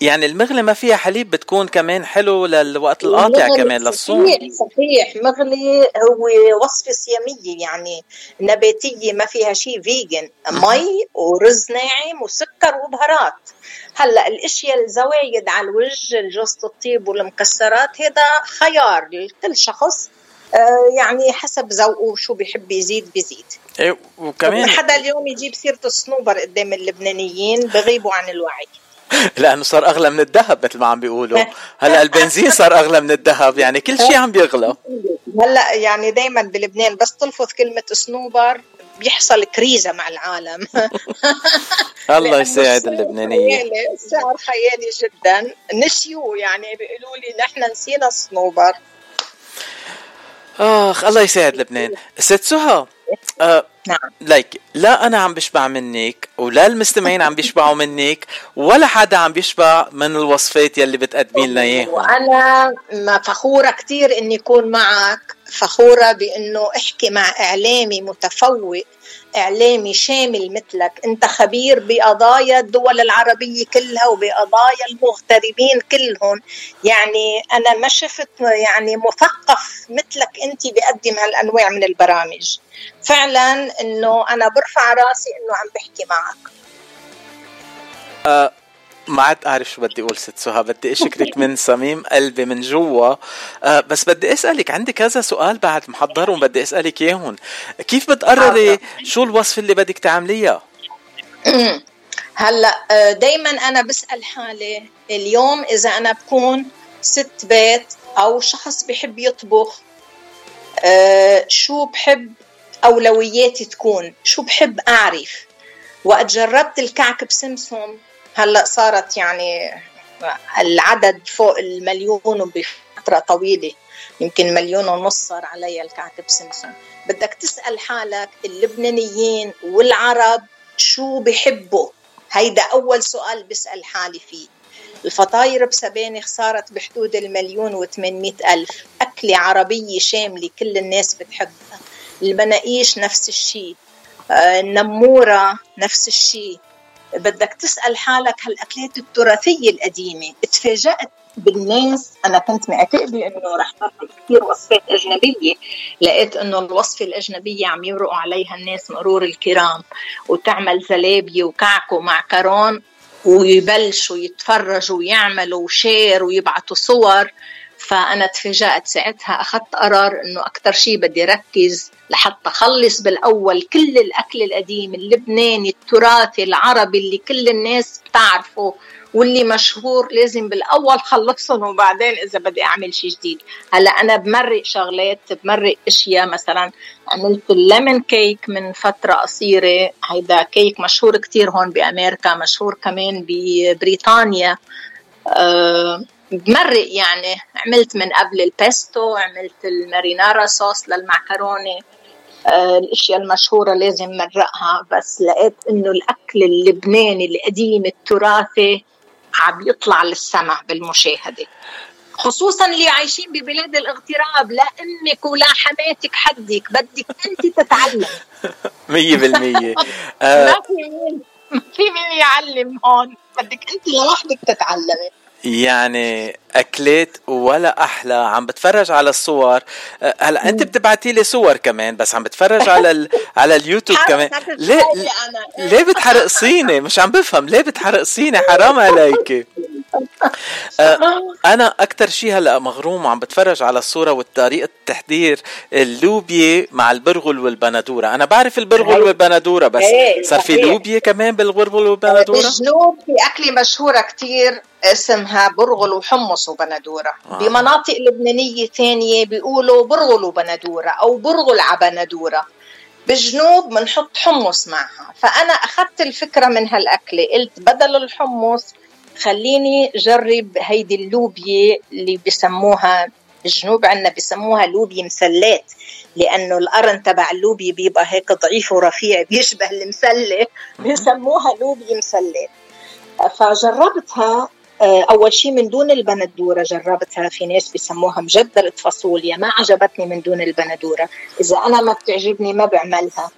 يعني المغلي ما فيها حليب بتكون كمان حلو للوقت القاطع كمان للصوم. صحيح صحيح. مغلي هو وصفة صيامية يعني نباتية ما فيها شيء vegan مي ورز ناعم وسكر وبهارات. هلا الأشياء الزوايد على الوجه جوزة الطيب والمكسرات هذا خيار لكل شخص آه، يعني حسب ذوقه شو بيحب يزيد بيزيد. إيه وكمان حدا اليوم يجيب سيرة الصنوبر قدام اللبنانيين بغيبوا عن الوعي. لأنه صار أغلى من الذهب مثل ما عم بيقولوا. هلأ البنزين صار أغلى من الذهب يعني كل شيء عم بيغلى. هلأ يعني دائما بلبنان بس تلفظ كلمة صنوبر بيحصل كريزة مع العالم. الله يساعد خيالي السعر خيالي جدا. نسيوه يعني بيقولوا لي نحن نسينا الصنوبر. آخ الله يساعد لبنان. ست سهى آه نعم. لايك لا أنا عم بشبع منك ولا المستمعين عم بيشبعوا منك ولا حدا عم بيشبع من الوصفات يلي بتقدمي لنا إياهم. وأنا ما فخورة كتير إني أكون معك. فخورة بإنه أحكي مع إعلامي متفوق إعلامي شامل مثلك. أنت خبير بقضايا الدول العربية كلها وبقضايا المغتربين كلهم. يعني أنا ما شفت يعني مثقف مثلك أنت بقدم هالأنواع من البرامج. فعلا إنه أنا برفع راسي إنه عم بحكي معك. آه ما عاد أعرف شو بدي أقول ست سهى. بدي أشكرك من صميم قلبي من جوا. آه بس بدي أسألك عندي كذا سؤال بعد محضرهم بدي أسألك اياهم كيف بتقرري شو الوصفه اللي بدك تعمليها؟ هلا دائما أنا بسأل حالي اليوم إذا أنا بكون ست بيت أو شخص بحب يطبخ آه، شو بحب أولوياتي تكون؟ شو بحب أعرف؟ وقت جربت الكعك بسمسم هلأ صارت يعني العدد فوق المليون بفترة طويلة. يمكن مليون ونص صار علي الكعك بسمسم بدك تسأل حالك اللبنانيين والعرب شو بحبوا؟ هيدا أول سؤال بسأل حالي فيه. الفطاير بسبانخ صارت بحدود المليون وثمانمائة ألف. أكلة عربية شاملة كل الناس بتحبها. المناقيش نفس الشيء آه، النمورة نفس الشيء بدك تسأل حالك هالأكلات التراثية القديمة؟ اتفاجأت بالناس أنا كنت معتقدة إنه رح تطلع كثير وصفات أجنبية. لقيت إنه الوصفة الأجنبية عم يمرقوا عليها الناس مرور الكرام وتعمل زلابية وكعك ومعكرون ويبلشوا يتفرجوا ويعملوا شير ويبعتوا صور. فأنا تفاجأت ساعتها أخذت قرار إنه أكثر شيء بدي ركز لحتى أخلص بالأول كل الأكل القديم اللبناني التراثي العربي اللي كل الناس بتعرفه واللي مشهور لازم بالأول خلصهم وبعدين إذا بدي أعمل شيء جديد. هلأ أنا بمرق شغلات بمرق أشياء مثلا عملت ال lemon cake من فترة قصيرة هيدا كيك مشهور كتير هون بأمريكا مشهور كمان ببريطانيا. أه بمرق يعني عملت من قبل البيستو عملت ال marinara sauce للمعكرونة. الأشياء المشهورة لازم مرقها بس لقيت إنه الأكل اللبناني القديم التراثي عم يطلع للسماء بالمشاهدة. خصوصا اللي عايشين ببلاد الاغتراب لا أمك ولا حماتك حدك بدك أنت تتعلم. مية بالمية. ما آه في مين ما في مين يعلم هون بدك أنت لوحدك تتعلمي. يعني أكلات ولا أحلى. عم بتفرج على الصور. آه، هلا أنت بتبعتي لي صور كمان بس عم بتفرج على ال... على اليوتيوب كمان. ليه ليه بتحرقصيني مش عم بفهم. ليه بتحرقصيني حرام عليك. آه، أنا أكثر شيء هلا مغروم وعم بتفرج على الصورة وطريقه تحضير اللوبيا مع البرغل والبندورة. أنا بعرف البرغل والبندورة بس إيه، صار في. لوبيا كمان بالبرغل والبندورة؟ بالجنوب في أكلة مشهورة كتير اسمها برغل وحمص. وبندورة آه. بمناطق لبنانية ثانية بيقولوا برغل وبندورة أو برغل عبندورة بالجنوب بنحط حمص معها. فأنا أخذت الفكرة من هالأكلة. قلت بدل الحمص خليني جرب هيدي اللوبيا اللي بسموها بالجنوب عندنا بسموها لوبيا مسلات. لأنه القرن تبع اللوبيا بيبقى هيك ضعيف ورفيع بيشبه المسلة. بسموها لوبيا مسلات. فجربتها أول شيء من دون البندورة جربتها في ناس بسموها مجدره فاصوليا ما عجبتني من دون البندورة. إذا أنا ما بتعجبني ما بعملها.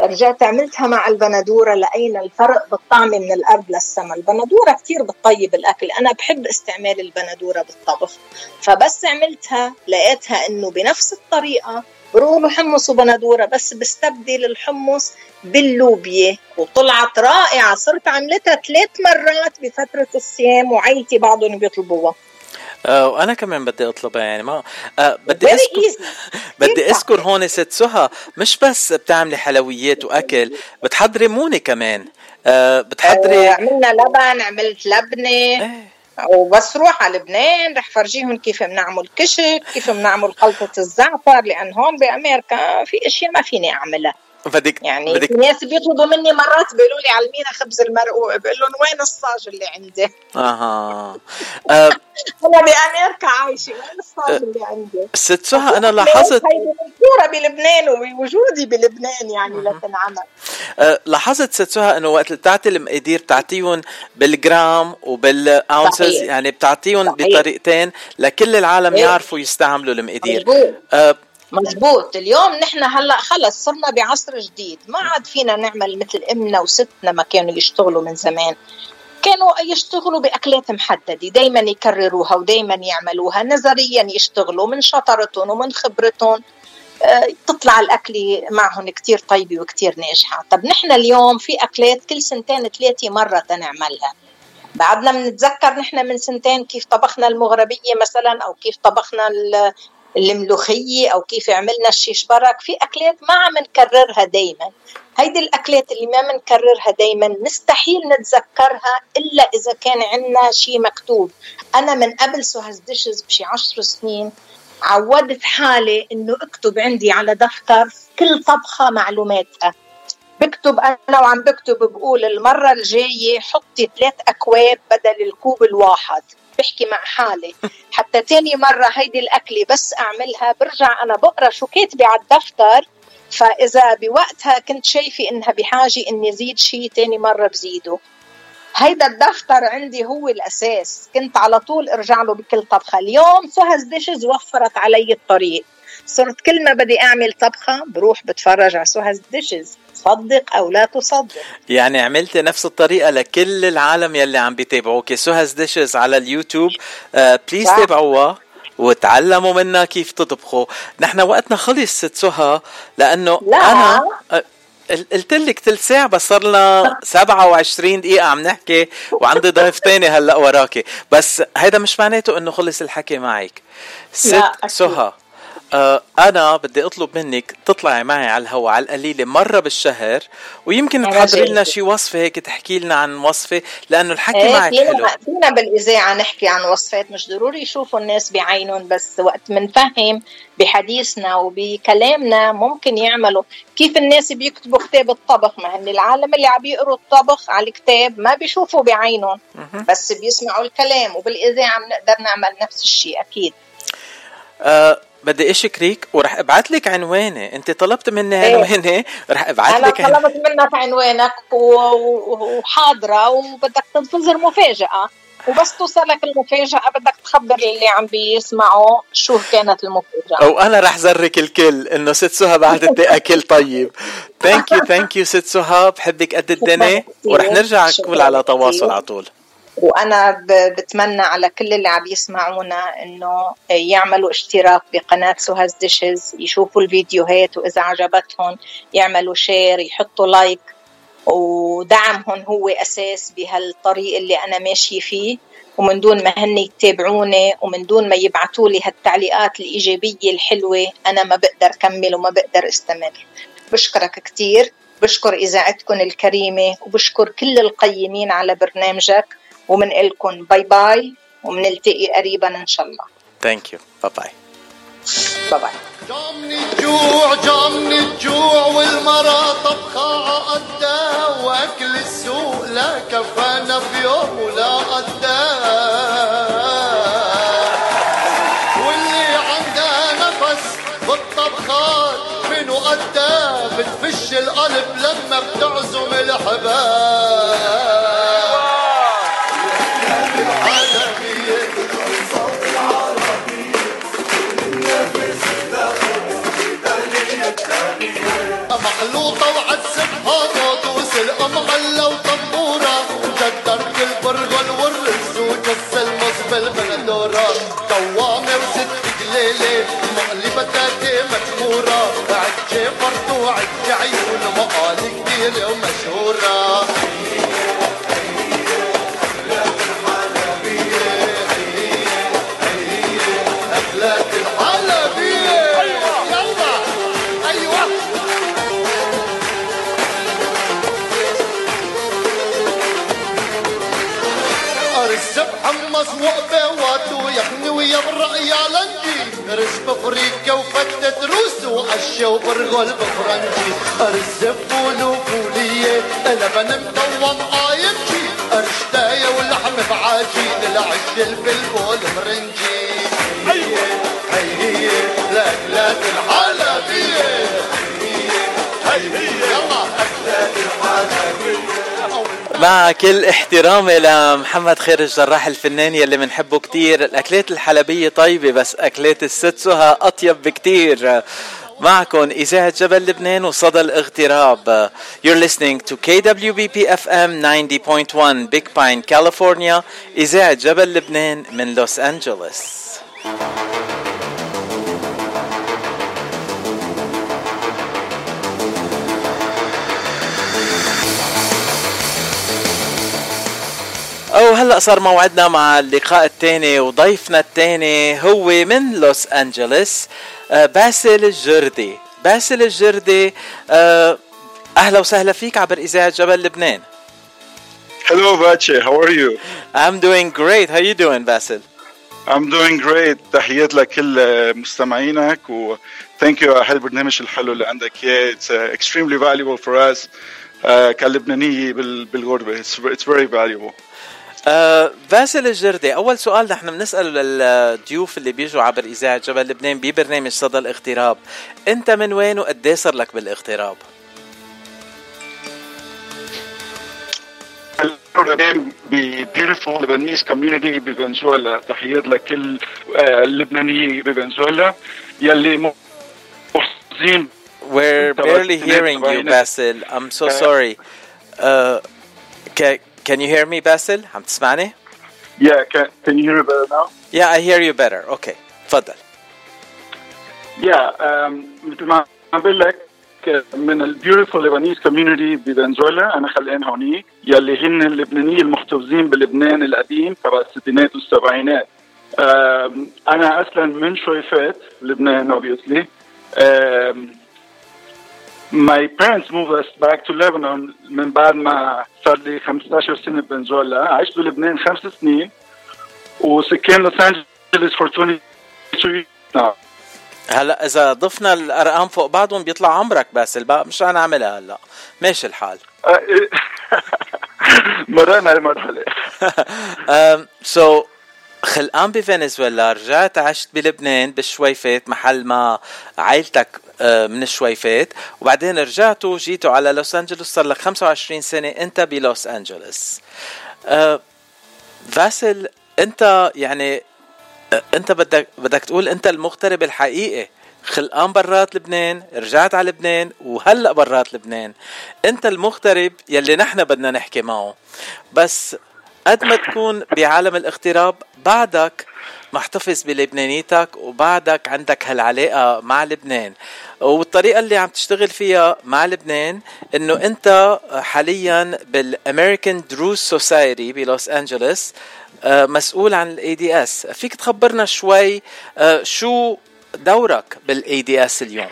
رجعت عملتها مع البندورة لقينا الفرق؟ بالطعم من الأرض للسما البندورة كثير بتطيب الأكل. أنا بحب استعمال البندورة بالطبخ. فبس عملتها لقيتها إنه بنفس الطريقة برغل وحمص وبندورة بس بستبدل الحمص باللوبيا. وطلعت رائعة صرت عملتها ثلاث مرات بفترة الصيام وعيلتي بعضهم بيطلبوها. آه وأنا كمان بدي أطلبها يعني ما آه بدي اذكر. بدي أذكر هون ست سهى مش بس بتعملي حلويات وأكل بتحضري مونة كمان. آه بتحضري عملنا لبن عملت لبنة. وبس روح على لبنان رح فرجيهم كيف بنعمل كشك كيف بنعمل خلطة الزعتر لأن هون بأمريكا في أشياء ما فيني أعملها. بدك يعني بدك ناس بيطلبوا مني مرات بيقولوا لي علمينا خبز المرقوق بقول لهم وين الصاج اللي عندي أها آه أنا بأمريكا عايشة وين الصاج اللي عندي ست سهى أنا لاحظت هيدي بلبنان وبوجودي بلبنان يعني لتنعمل آه، لاحظت ست سهى إنه وقت اللي بتعطي المقادير بتعطيهم بالجرام وبالاونسز. يعني بتعطيهم. بطريقتين لكل العالم إيه. يعرفوا يستعملوا المقادير مظبوط. مزبوط اليوم نحن هلا خلص صرنا بعصر جديد. ما عاد فينا نعمل مثل أمنا وستنا ما كانوا يشتغلوا من زمان. كانوا يشتغلوا بأكلات محددة دائما يكرروها ودائما يعملوها نظريا يشتغلوا من شطارتهم ومن خبرتهم. آه، تطلع الأكلة معهم كتير طيبة وكتير ناجحة. طب نحن اليوم في أكلات كل سنتين ثلاثة مرة تنعملها. بعدنا بنتذكر نحن من سنتين كيف طبخنا المغربية مثلا أو كيف طبخنا الملوخية أو كيف عملنا الشيش برك في أكلات ما عم نكررها دايما. هيدي الأكلات اللي ما بنكررها دايما نستحيل نتذكرها إلا إذا كان عندنا شيء مكتوب. أنا من قبل سوهز ديشز بشي عشر سنين عودت حالي إنه أكتب عندي على دفتر كل طبخة معلوماتها. بكتب أنا وعم بكتب بقول المرة الجاية حطي ثلاث أكواب بدل الكوب الواحد. بحكي مع حالي. حتى تاني مرة هيدي الأكلة بس أعملها برجع أنا بقرأ شو كاتبة على الدفتر. فإذا بوقتها كنت شايفة إنها بحاجة إني زيد شيء تاني مرة بزيده. هيدا الدفتر عندي هو الأساس. كنت على طول أرجع له بكل طبخة. اليوم Soha's Dishes وفرت علي الطريق. صرت كل ما بدي أعمل طبخة بروح بتفرج على Soha's Dishes صدق أو لا تصدق. يعني عملت نفس الطريقة لكل العالم يلي عم بيتابعوك Soha's Dishes على اليوتيوب؟ آه please. تابعوها وتعلموا منها كيف تطبخوا. نحن وقتنا خلص ست سهى لأنه لا. أنا آه، قلت لك ثلث ساعة بس صار لنا 27 دقيقة عم نحكي وعندي ضيف تاني هلأ وراكي. بس هيدا مش معناته إنه خلص الحكي معك. ست. سهى. آه أنا بدي أطلب منك تطلعي معي على الهواء على القليلة مرة بالشهر ويمكن تحضري لنا. شي وصفة هيك تحكي لنا عن وصفة لأنه الحكي إيه معك حلو. فينا فينا بالإذاعة نحكي عن وصفات مش ضروري يشوفوا الناس بعينهم بس وقت منفهم بحديثنا وبكلامنا ممكن يعملوا. كيف الناس بيكتبوا كتاب الطبخ؟ ما هن العالم اللي عم يقروا الطبخ على الكتاب ما بيشوفوا بعينهم بس بيسمعوا الكلام وبالإذاعة بنقدر نعمل نفس الشيء أكيد. آه بدي اشكرك ورح أبعث لك عنواني أنت طلبت مني إيه. عنواني رح أبعث أنا لك عن... طلبت منك عنوانك وحاضرة وبدك تنتظر مفاجأة. وبس توصلك المفاجأة بدك تخبر اللي عم بيسمعوا شو كانت المفاجأة. أو أنا رح زرك الكل إنه ست سهى بعثت لي أكل. طيب. thank you thank you ست سهى. بحبك قد الدنيا. ورح نرجع نكون على. تواصل على طول. وأنا بتمنى على كل اللي عم يسمعونا إنه يعملوا اشتراك بقناة Soha's Dishes يشوفوا الفيديوهات وإذا عجبتهم يعملوا share يحطوا like ودعمهم هو أساس بهالطريق اللي أنا ماشيه فيه. ومن دون ما هن يتابعوني ومن دون ما يبعثوا لي هالتعليقات الإيجابية الحلوة أنا ما بقدر كمل وما بقدر استمر. بشكرك كثير بشكر إذاعتكم الكريمة وبشكر كل القيمين على برنامجك. ومن لكم bye bye ومنلتقي قريبا إن شاء الله. Thank you bye bye باي باي الجوع جامني الجوع والمرا طبخة عقدها وأكل السوق لا كفانا في يوم ولا قدها واللي عندها نفس بالطبخات منو قدها بتفش القلب لما بتعزم الحباب. كبيرة ومشهورة بفريكا وفتت روس وقشة وبرغل بفرنجي ارز فول وفولية لبن مدوم قايمجي ارشتاية واللحم بعجين العش الفلفل مرنجي هي هي الاكلات الحلبية. هي هي يلا. اكلات الحلبية مع كل احترامي لمحمد خير الجراح الفنان يلي بنحبه كتير. الأكلات الحلبية طيبة بس أكلات الست سهى أطيب بكتير. معكم إذاعة جبل لبنان وصدى الاغتراب. You're listening to KWBP FM 90.1 Big Pine, California. إذاعة جبل لبنان من لوس أنجلوس أو هلا صار موعدنا مع اللقاء الثاني وضيفنا الثاني هو من لوس أنجلوس آه، باسل الجردي باسل الجردي آه، أهلا وسهلا فيك عبر إذاعة جبل لبنان Hello, Vache. How are you? I'm doing great. How you doing, Basil? I'm doing great. تحيات لكل مستمعينك و thank you على هالبرنامج الحلو اللي عندك اياه. It's uh, extremely valuable for us uh, كلبنانية بال- بالغربة. It's, it's very valuable. آه باسل الجردي أول سؤال نحن بنسأله للضيوف اللي بيجوا عبر إذاعة جبل لبنان ببرنامج صدى الاغتراب أنت من وين وقد إيه صار لك بالاغتراب؟ ب beautiful Lebanese community بفنزويلا. تحيات لكل uh, اللبنانية بفنزويلا يلي محافظين We're barely hearing you, Basil. I'm so sorry. Uh, can, can you hear me, Basil? عم تسمعني? Yeah, can, can you hear me better now? Yeah, I hear you better. Okay. تفضل. Yeah, um, مثل ما عم بقول لك من ال beautiful Lebanese community بفنزويلا أنا خلقان هونيك يلي هن اللبنانيه المحتفظين بلبنان القديم تبع الستينات والسبعينات أنا أصلا من شويفات لبنان obviously um, my parents moved us back to Lebanon من بعد ما صار لي 15 سنة بفنزويلا عشت بلبنان خمس سنين وسكان لوس انجلوس for 22 now. هلا إذا ضفنا الأرقام فوق بعضهم بيطلع عمرك باسل بقى مش رح نعملها هلا. ماشي الحال. مرقنا المرحلة. Um, so خلقان بفنزويلا رجعت عشت بلبنان بالشويفات محل ما عائلتك آه، من الشويفات وبعدين رجعتوا جيتوا على لوس أنجلوس صار لك 25 سنة أنت بلوس أنجلوس. آه، فاسل أنت يعني آه، أنت بدك بدك تقول أنت المغترب الحقيقي. خلقان برات لبنان رجعت على لبنان وهلأ برات لبنان. أنت المغترب يلي نحن بدنا نحكي معه. بس قد ما تكون بعالم الاغتراب بعدك محتفظ بلبنانيتك وبعدك عندك هالعلاقة مع لبنان. والطريقة اللي عم تشتغل فيها مع لبنان إنه أنت حاليا بال American Druze Society بلوس أنجلوس آه، مسؤول عن ال ADS فيك تخبرنا شوي آه، شو دورك بال ADS اليوم؟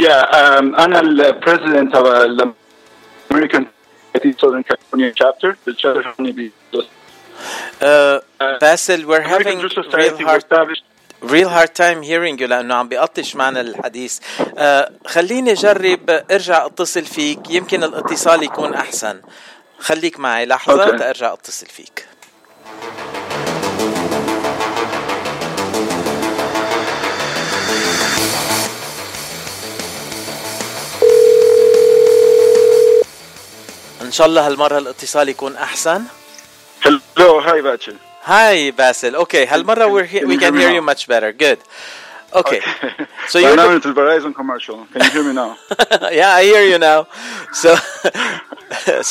Yeah, um, أنا ال president تبع ال American Southern California chapter بالشهر هوني Uh, Basil, we're having real hard, real hard time hearing you لأنه عم بيقطش معنا الحديث. Uh, خليني أجرب أرجع أتصل فيك يمكن الاتصال يكون أحسن. خليك معي لحظة Okay. تأرجع أتصل فيك. شاء الله هالمرة الاتصال يكون أحسن. Hello, hi Bachelor. Hi Basil. Okay, هالمرة we're he- we can hear you much better. Good. Okay. So you're the, من الفرايزون commercial. Can you hear me now? yeah, I hear you now. So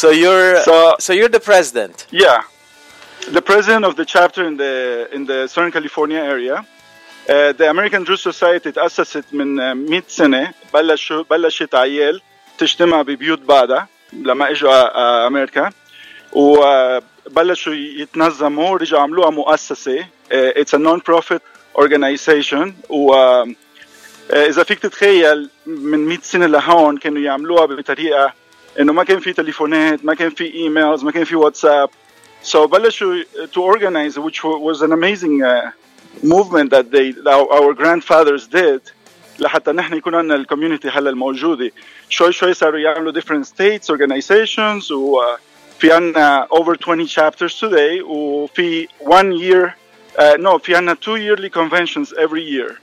so you're So- so you're the president. Yeah, the president of the chapter in the in the Southern California area. Uh, the American Jewish Society تأسست من uh, 100 سنة بلشوا بلشت عيال تجتمع ببيوت بعدها لما اجوا uh, أمريكا وبلشوا يتنظموا ورجعوا عملوها مؤسسة uh, it's a non-profit organization و uh, إذا فيك تتخيل من 100 سنة لهون كانوا يعملوها بطريقة إنه ما كان في تليفونات ما كان في إيميلز ما كان في واتساب So بلشوا to organize which wa- was an amazing uh, movement that they that our grandfathers did. لحتى نحن يكون عندنا الكوميونتي هلا الموجوده شوي شوي صاروا يعملوا different states organizations وفي عندنا over 20 chapters today وفي one year uh, no في عندنا two yearly conventions every year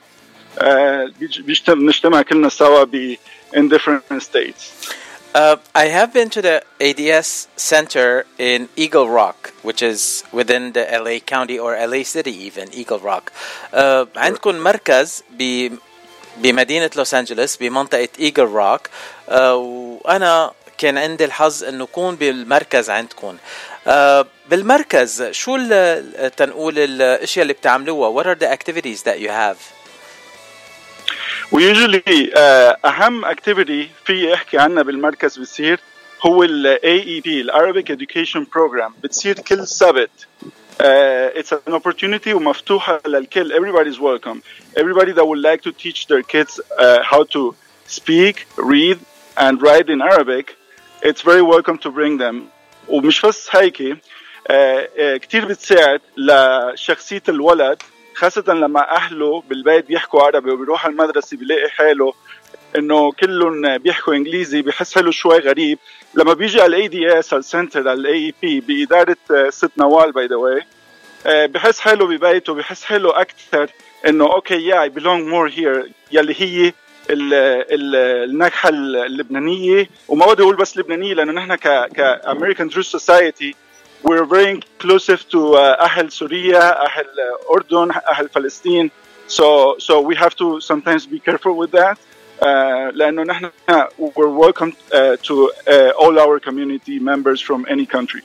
uh, بنجتمع كلنا سوا ب in different states Uh, I have been to the ADS Center in Eagle Rock, which is within the LA County or LA City, even Eagle Rock. Uh, عندكم مركز بمدينة لوس أنجلوس بمنطقة إيجل روك uh, وأنا كان عندي الحظ إنه أكون بالمركز عندكم. Uh, بالمركز شو تنقول الأشياء اللي بتعملوها؟ What are the activities that you have? ويوجولي أهم اكتيفيتي في احكي عنها بالمركز بتصير هو ال AEP ال Arabic Education Program بتصير كل سبت it's an opportunity ومفتوحة للكل everybody is welcome everybody that would like to teach their kids uh, how to speak read and write in Arabic it's very welcome to bring them ومش بس هيك uh, uh, كتير بتساعد لشخصية الولد خاصة لما أهله بالبيت بيحكوا عربي وبيروح المدرسة بيلاقي حاله انه كلهم بيحكوا انجليزي بحس حاله شوي غريب لما بيجي على ال ADS ال center على ال ADS بإدارة آه، ست نوال by the way بحس حاله ببيته بحس حاله أكثر إنه okay yeah I belong more here يلي هي ال- ال- النكهه اللبنانية. وما بدي أقول بس لبنانية لأنه نحن ك American Druze Society we're very inclusive to uh, أهل سوريا أهل uh, أردن أهل فلسطين. So so we have to sometimes be careful with that. Uh, لأنه نحن we're welcome uh, to uh, all our community members from any country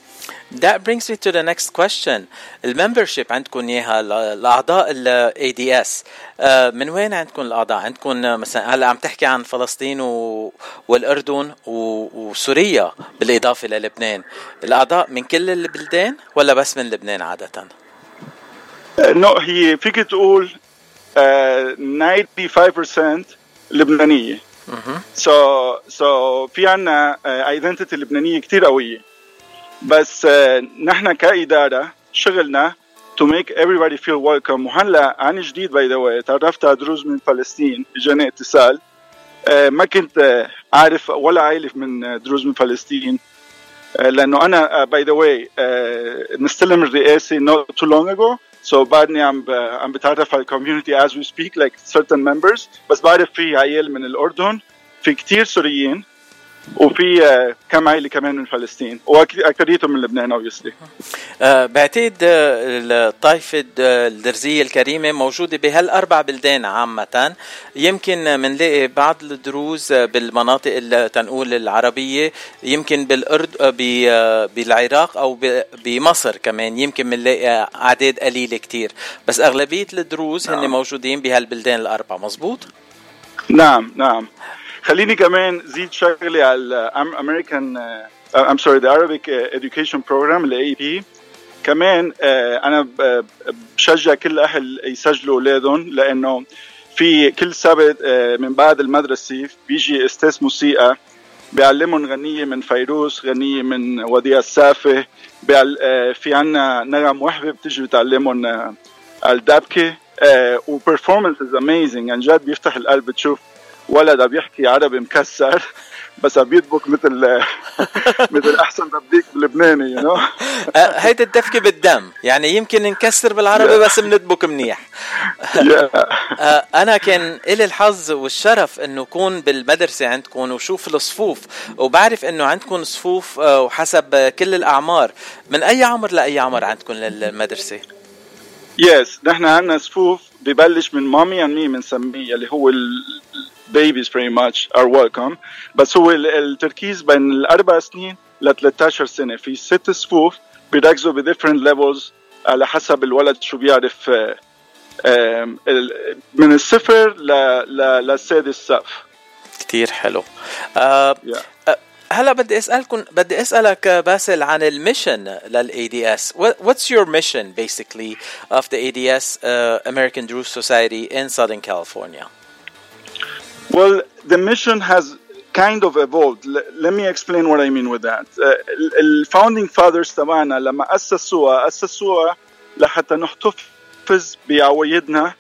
That brings me to the next question. الممبرشيب عندكم إياها ل- لأعضاء ال ADS آه، من وين عندكم الأعضاء؟ عندكم آه، مثلا هلأ عم تحكي عن فلسطين و... والأردن و... وسوريا بالإضافة للبنان. الأعضاء من كل البلدان ولا بس من لبنان عادة؟ نو هي فيك تقول 95% لبنانية so so في عنا identity لبنانية كتير قوية. بس uh, نحن كإدارة شغلنا to make everybody feel welcome. وهلا عن جديد by the way تعرفت على دروز من فلسطين اجاني اتصال. uh, ما كنت عارف ولا عائلة من دروز من فلسطين. لأنه أنا by the way مستلم الرئاسة not too long ago. So بعدني عم ب... عم بتعرف على ال community as we speak like certain members. بس بعرف في عيال من الاردن في كتير سوريين وفي uh, كم عائلة كمان من فلسطين. واكثريتهم من لبنان obviously. آه، بعتقد آه، الطائفة آه، الدرزية الكريمة موجودة بهالأربع بلدان عامة. يمكن منلاقي بعض الدروز آه، بالمناطق ال- تنقول العربية يمكن بالأرض آه، ب- آه، بالعراق ب- بمصر كمان. يمكن منلاقي أعداد قليلة كتير. بس أغلبية الدروز هن نعم. موجودين بهالبلدان الأربع. مزبوط؟ نعم نعم. خليني كمان زيد شغلي على الامريكان I'm sorry the Arabic uh, Education Program ال AEP كمان uh, أنا بشجع كل أهل يسجلوا أولادهم لأنه في كل سبت uh, من بعد المدرسة بيجي أستاذ موسيقى بيعلمهم غنية من فيروز غنية من وديع. آه، في عنا نغم وهبة بتجي بتعلمهم آه، الدبكة و performance is amazing عن جد بيفتح القلب تشوف ولد بيحكي عربي مكسر بس عم بيدبك مثل مثل أحسن دبيك بلبناني you know آه، هيدي الدبكة بالدم. يعني يمكن نكسر بالعربي بس بندبك منيح. آه، أنا كان إلي الحظ والشرف إنه أكون بالمدرسة عندكم وشوف الصفوف وبعرف إنه عندكم صفوف آه، وحسب كل الأعمار. من أي عمر لأي عمر عندكم للمدرسة؟ Yes نحن عندنا صفوف ببلش من Mommy and Me بنسميه اللي هو ال babies pretty much are welcome. بس هو ال- التركيز بين الاربع سنين ل 13 سنه في ست صفوف بيركزوا ب different levels على حسب الولد شو بيعرف آه، آم، ال- من الصفر ل- ل- للسادس صف كتير حلو. آه آه، هلا بدي اسالكم بدي أسألك آه، باسل عن الميشن للاي دي اس what's your mission basically of the ADS uh, American Jewish Society in Southern California? Well, the mission has kind of evolved. L- let me explain what I mean with that. Uh, ال founding fathers تبعنا لما أسسوها أسسوها لحتى نحتفظ بعوايدنا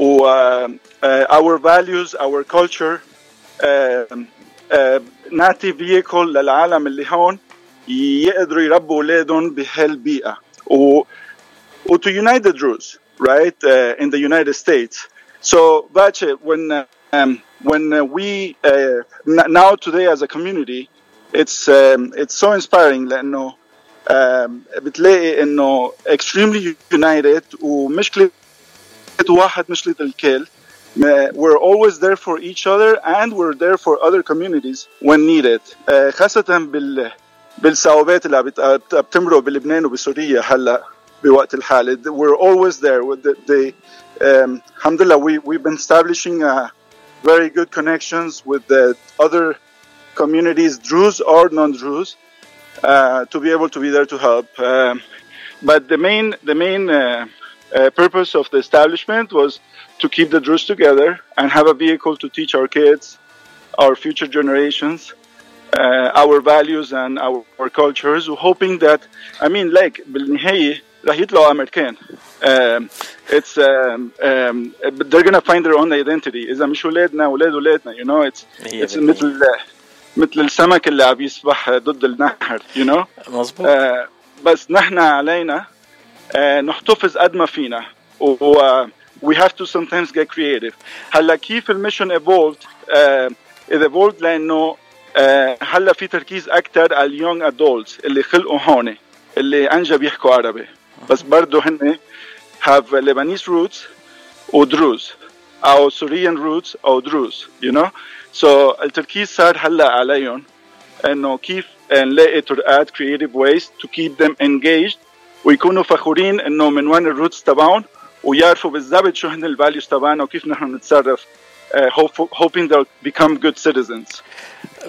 و uh, uh, our values, our culture uh, uh, نعطي vehicle للعالم اللي هون يقدروا يربوا اولادهم بهالبيئه و و to unite the Druze, right, uh, in the United States. So, Bache, when uh, um, when uh, we uh, n- now today as a community, it's um, it's so inspiring لأنه um, بتلاقي إنه extremely united ومشكلة واحد مشكلة الكل. Uh, We're always there for each other and we're there for other communities when needed. Uh, خاصة بال بالصعوبات اللي عم بت- بت- بتمرق بلبنان وبسوريا هلا بوقت الحالي we're always there with the, the um, alhamdulillah we, we've been establishing uh, very good connections with the other communities Druze or non-Druze uh, to be able to be there to help um, but the main the main uh, uh, purpose of the establishment was to keep the Druze together and have a vehicle to teach our kids our future generations uh, our values and our, our cultures hoping that I mean like بالنهاية رح يطلعوا أمريكان um, it's um, um, they're gonna find their own identity. إذا مش ولادنا ولاد ولادنا you know it's it's مثل مثل السمك اللي عم يسبح ضد النهر you know. مظبوط. Uh, بس نحن علينا uh, نحتفظ قد ما فينا. و و- we have to sometimes get creative. هلأ كيف ال mission evolved uh, it evolved لأنه uh, هلأ في تركيز أكثر على ال young adults اللي خلقوا هون اللي أنجق بيحكوا عربي. بس برضه هن have Lebanese roots و Druze أو Syrian roots أو Druze you know? So التركيز صار هلا عليهم إنه كيف نلاقي طرقات creative ways to keep them engaged ويكونوا فخورين إنه من وين ال roots تبعهم ويعرفوا بالضبط شو هن ال values تبعنا وكيف نحن نتصرف hope, hoping they'll become good citizens.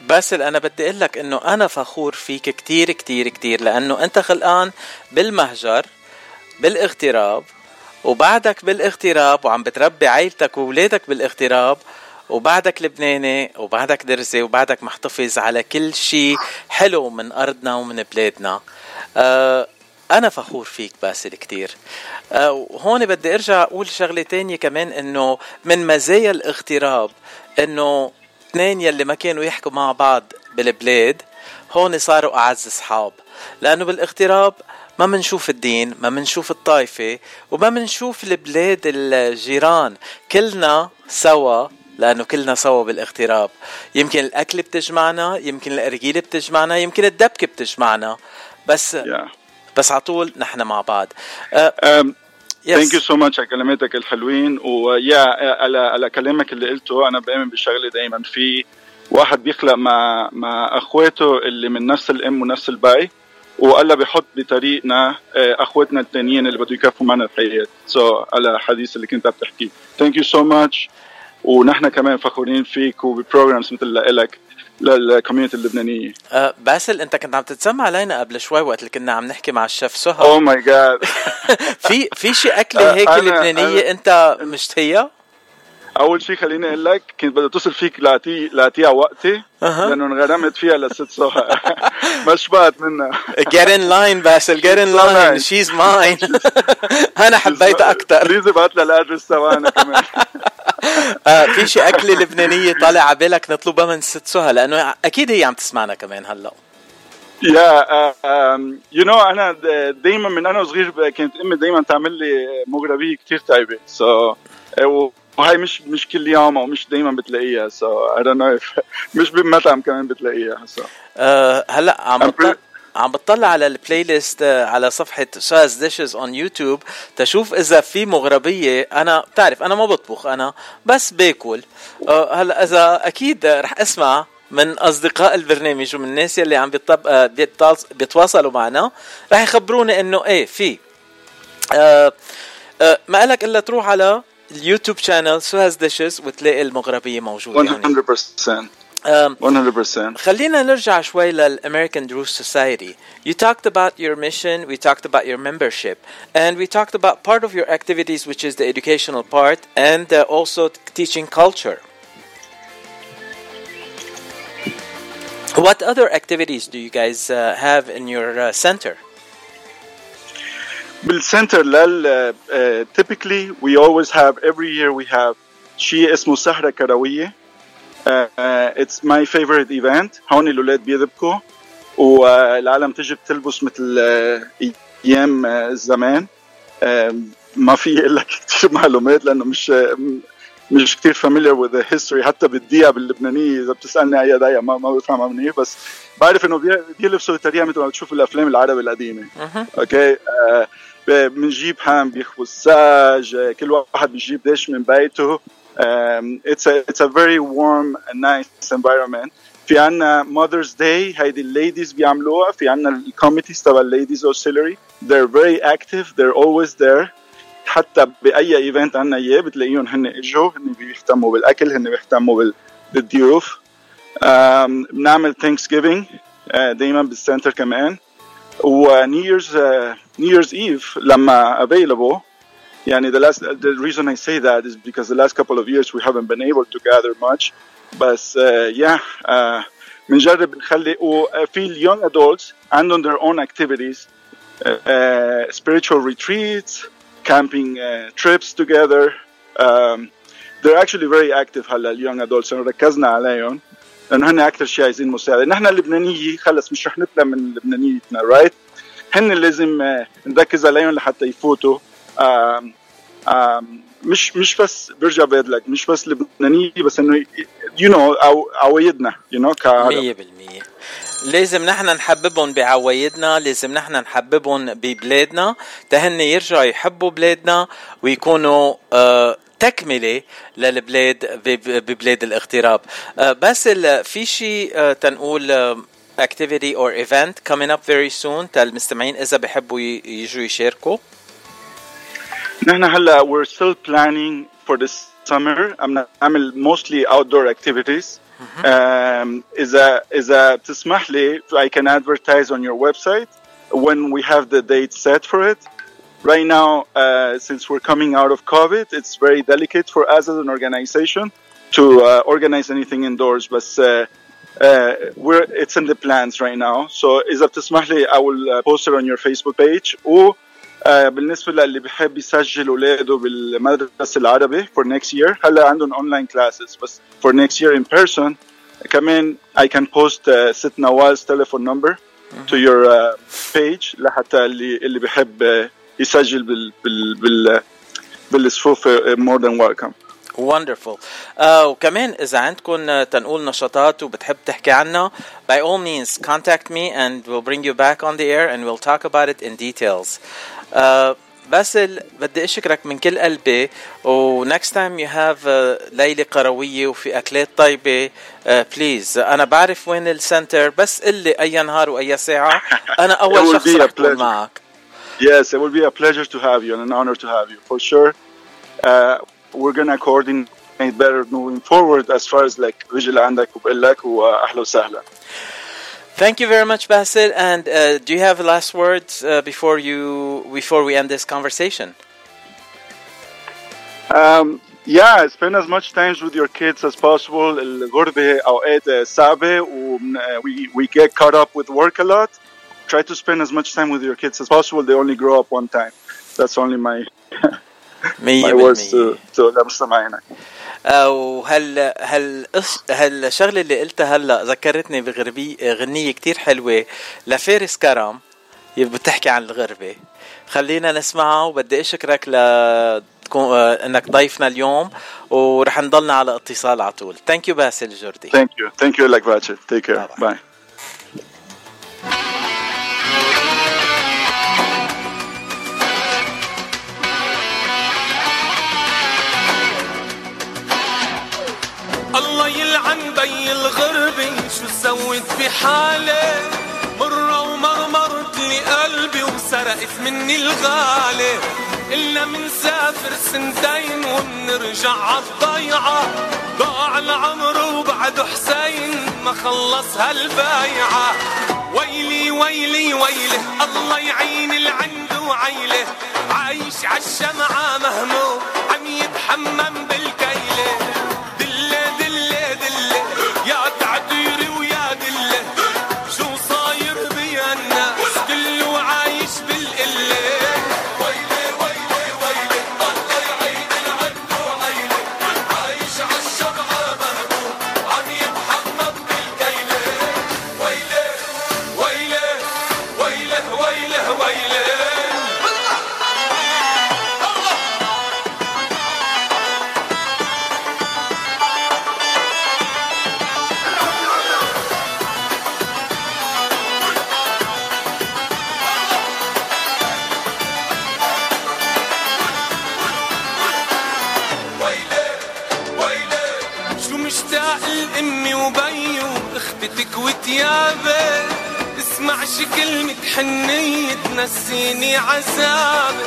باسل أنا بدي أقول لك إنه أنا فخور فيك كتير كتير كتير لأنه أنت خلقان بالمهجر بالإغتراب وبعدك بالاغتراب وعم بتربي عيلتك واولادك بالاغتراب وبعدك لبناني وبعدك درزي وبعدك محتفظ على كل شيء حلو من أرضنا ومن بلادنا. آه أنا فخور فيك باسل كتير. آه وهون بدي أرجع أقول شغلة تانية كمان إنه من مزايا الاغتراب إنه اثنين يلي ما كانوا يحكوا مع بعض بالبلاد هون صاروا أعز أصحاب. لأنه بالاغتراب ما منشوف الدين ما منشوف الطائفة وما منشوف البلاد الجيران. كلنا سوا لأنه كلنا سوا بالاغتراب. يمكن الأكل بتجمعنا يمكن الأرجيلة بتجمعنا يمكن الدبكة بتجمعنا. بس yeah. بس على طول نحن مع بعض. أه um, thank you so much على كلماتك الحلوين. ويا على على كلامك اللي قلته أنا بامن بشغله دائما في واحد بيخلق مع مع أخواته اللي من نفس الأم ونفس البي. والله بيحط بطريقنا آه، أخواتنا التانيين اللي بده يكفوا معنا الحياة so so, على الحديث اللي كنت عم تحكيه. thank you so much ونحن كمان فخورين فيك وب programs مثلك لل community اللبنانية. أه باسل انت كنت عم تتسمع علينا قبل شوي وقت اللي كنا عم نحكي مع الشيف سهى oh my God في في شي أكلة هيك أنا- لبنانية أنا- أنت مشتهيها؟ أول شيء خليني أقول لك كنت بدي أتصل فيك لاعطي لأعطيها وقتي لأنه انغرمت فيها لست سهى ما شبعت منها. Get in line باسل get in line. She's mine. أنا حبيتها أكثر please ابعت لها ال address تبعنا كمان. آه في شي أكلة لبنانية طالع على بالك نطلبها من ست سهى لأنه أكيد هي عم تسمعنا كمان هلأ. yeah you know أنا دايما من أنا وصغير كانت أمي دايما تعمل لي مغربية كثير طيبة. so وهي مش مش كل يوم أو مش دايما بتلاقيها so I don't know مش بمطعم كمان بتلاقيها so آه هلا عم بطلع عم بطلع على ال playlist آه، على صفحة Sue's Dishes on YouTube تشوف إذا في مغربية. أنا بتعرف أنا ما بطبخ أنا بس باكل. آه هلا إذا أكيد رح أسمع من أصدقاء البرنامج ومن الناس يلي عم بيطب... آه، بيتواص- بيتواصلوا معنا. رح يخبرونا إنه إيه في. ما قالك إلا تروح على اليوتيوب شانل سوهاز ديشز وتلاقي المغربية موجودة هون 100% Um, 100% خلينا نرجع شوي للأمريكان Druze Society. You talked about your mission, we talked about your membership, and we talked about part of your activities, which is the educational part, and uh, also teaching culture. What other activities do you guys uh, have in your uh, center? بالسنتر لل uh, typically we always have every year we have شيء اسمه سهرة كروية. uh, uh, it's my favorite event. هون الأولاد بيذبكوا والعالم تجي بتلبس مثل uh, أيام uh, زمان. uh, ما في أقول لك كثير معلومات لأنه مش مش كثير familiar with the history. حتى بالدقيقة باللبنانية إذا بتسألني أي دقيقه ما ما بفهمها منيح. بس بعرف إنه بي- بيلبسوا التريقه مثل ما بتشوف الأفلام العربي القديمة. okay آه، بنجيب حدا بيخبز. ساج كل واحد بيجيب dish من بيته. it's a very warm and nice environment. في عنا Mother's Day هيدي ال ladies بيعملوها. في عنا ال committees تبع ال ladies auxiliary. They're very active. They're always there. حتى بأي event عنا اياه بتلاقيهم هن إجوا. هن بيهتموا بالأكل هن بيهتموا بال- بالضيوف. بنعمل ثانكس جيفينج دائما بالسنتر كمان. ونيو ييرز نيو ييرز ايف لما available يعني the last the reason I say that is because the last couple of years we haven't been able to gather much بس uh, yeah uh, بنجرب نخلي وفي اليونج adults عندهم their own activities uh, uh, spiritual retreats camping uh, trips together um, they're actually very active هلا اليونج adults ركزنا عليهم لانه هن اكثر شيء عايزين مساعده نحن اللبنانيه خلص مش رح نطلع من لبنانيتنا رايت هن لازم آه، نركز عليهم لحتى يفوتوا. آم آم مش مش بس برجع بيدلك مش بس لبنانية بس إنه you know أو عوايدنا you know مية بالمية. لازم نحن نحببهم بعوايدنا لازم نحن نحببهم ببلادنا تهن يرجعوا يحبوا بلادنا ويكونوا آه تكملة للبلاد بب- ببلاد الاغتراب. آه بس في شيء آه تنقول activity or event coming up very soon تالمستمعين إذا بحبوا ي- يجوا يشاركوا نحن هلا we're still planning for this summer عم نعمل mostly outdoor activities um, إذا إذا بتسمح لي I can advertise on your website when we have the date set for it right now uh, since we're coming out of COVID it's very delicate for us as an organization to uh, organize anything indoors but uh, uh, we're it's in the plans right now so إذا بتسمح لي I will uh, post it on your Facebook page و آه، بالنسبة للي بحب يسجل اولاده بالمدرسة العربي for next year هلا عندهم online classes بس for next year in person كمان I can post uh, ست نوال's telephone number to your uh, page لحتى اللي اللي بحب uh, يسجل بال بال بال بالصفوف uh, more than welcome Wonderful. آه وكمان إذا عندكم آه، تنقول نشاطات وبتحب تحكي عنها by all means contact me and we'll bring you back on the air and we'll talk about it in details. آه باسل بدي أشكرك من كل قلبي و next time you have آه، ليلة قروية وفي أكلات طيبة آه بليز أنا بعرف وين السنتر بس قل لي أي نهار وأي ساعة أنا It أول will شخص be a رح أكون pleasure. معك. Yes, it will be a pleasure to have you and an honor to have you for sure. Uh, we're gonna coordinate better moving forward as far as like visual عندك وبقول لك واهلا وسهلا. Thank you very much, Basil. And uh, do you have last words uh, before you before we end this conversation? Um, yeah, spend as much time with your kids as possible. الغربة أوقات صعبة و we we get caught up with work a lot. Try to spend as much time with your kids as possible. They only grow up one time. That's only my مية my words بالمية. to to لمستمعينا. آه، وهال هال هالشغلة اللي قلتها هلأ ذكرتني بغربي غنية كتير حلوة لفارس كرم بتحكي عن الغربة خلينا نسمعها وبدي أشكرك ل آه، إنك ضيفنا اليوم ورح نضلنا على اتصال على طول thank you باسل جوردي Thank you. Thank you, like Ratchet. Take care. Bye. بي الغربة شو سوت بحالي؟ مرة ومرمرت لي قلبي وسرقت مني الغالي. إلا منسافر سنتين ومنرجع عالضيعة ضاع العمر وبعد حسين ما خلص هالبايعة. ويلي ويلي ويلي الله يعين العند وعيلة. عايش عالشمعة مهموم عم يتحمم حنية تنسيني عذابي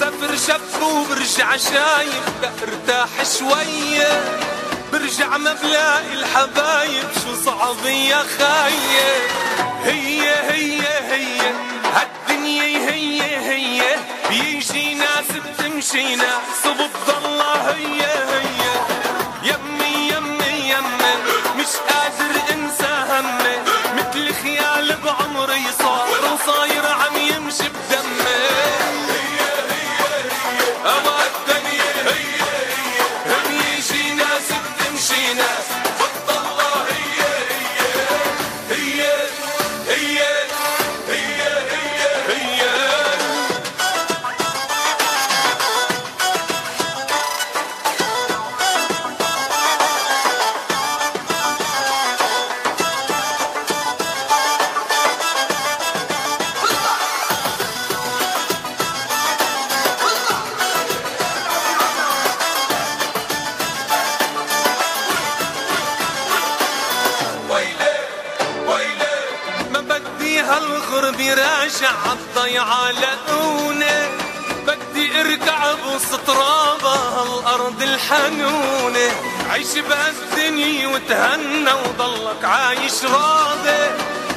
سافر شب وبرجع شايف ارتاح شوية. برجع ما بلاقي الحبايب شو صعب يا خايب هي هي هي هالدنيا هي هي. بيجي ناس بتمشي ناس وبتضلها هي هي. عيش بهالدنيا وتهنى وضلك عايش راضي.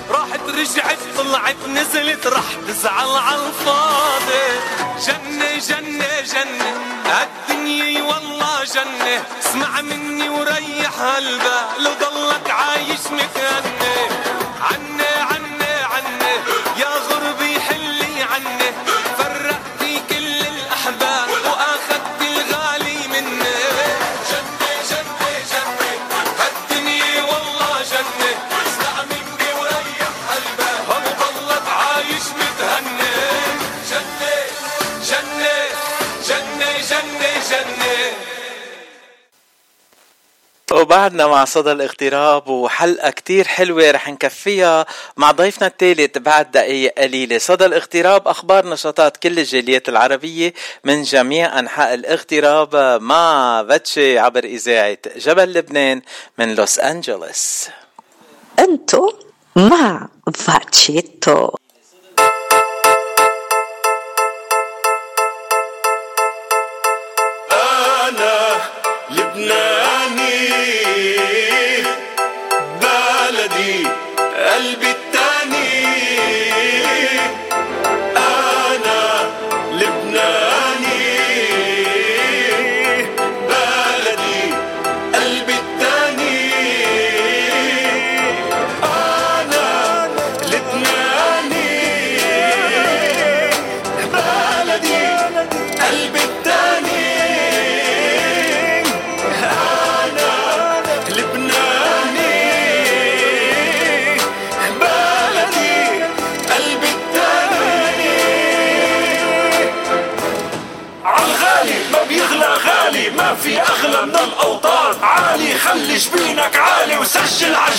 راحت رجعت طلعت نزلت رح تزعل عالفاضي جنة جنة جنة هالدنيا والله جنة. اسمع مني وريح هالبال وضلك عايش مكاني وبعدنا مع صدى الاغتراب وحلقة كتير حلوة رح نكفيها مع ضيفنا الثالث بعد دقايق قليلة. صدى الاغتراب أخبار نشاطات كل الجاليات العربية من جميع أنحاء الاغتراب مع فتشي عبر إذاعة جبل لبنان من لوس أنجلوس. أنتو مع فاتشيتو عالي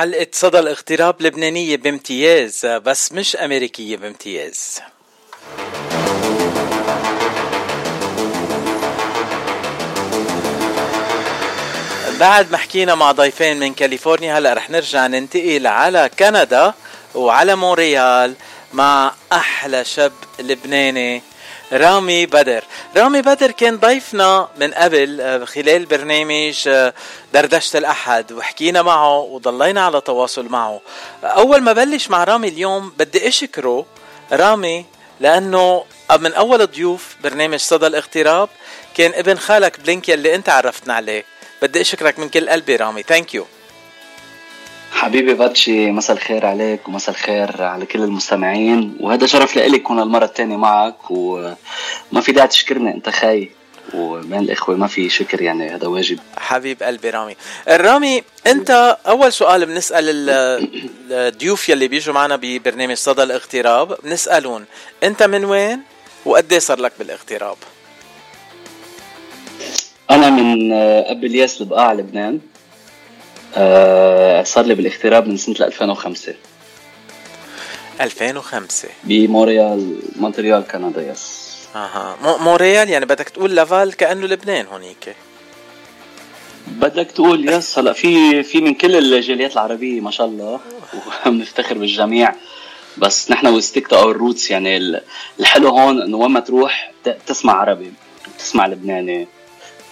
حلقة صدى الاغتراب لبنانية بامتياز بس مش أمريكية بامتياز. بعد ما حكينا مع ضيفين من كاليفورنيا هلأ رح نرجع ننتقل على كندا وعلى مونريال مع أحلى شاب لبناني رامي بدر. رامي بدر كان ضيفنا من قبل آه، خلال برنامج آه، دردشة الأحد وحكينا معه وضلينا على تواصل معه. أول ما بلش مع رامي اليوم بدي أشكره رامي لأنه من أول ضيوف برنامج صدى الاغتراب كان ابن خالك بلينك يلي أنت عرفتنا عليه. بدي أشكرك من كل قلبي رامي. thank you حبيبي باتشي مساء الخير عليك ومساء الخير على كل المستمعين. وهذا شرف لإلي كون المرة الثانية معك وما في داعي تشكرني أنت خاي. وبين الإخوة ما في شكر يعني هذا واجب. حبيب قلبي رامي. رامي أنت أول سؤال بنسأل الضيوف يلي بيجوا معنا ببرنامج صدى الاغتراب. بنسألهم أنت من وين؟ وقد صار لك بالاغتراب؟ أنا من اب الياس البقاع لبنان. آه صار لي بالاغتراب من سنة 2005 2005 بمونريال مونتريال كندا yes أها. مونريال يعني بدك تقول لافال كأنه لبنان هونيك. بدك تقول yes هلا في في من كل الجاليات العربية ما شاء الله وبنفتخر بالجميع. بس نحن we stick to our roots يعني الحلو هون إنه وين ما تروح تسمع عربي تسمع لبناني.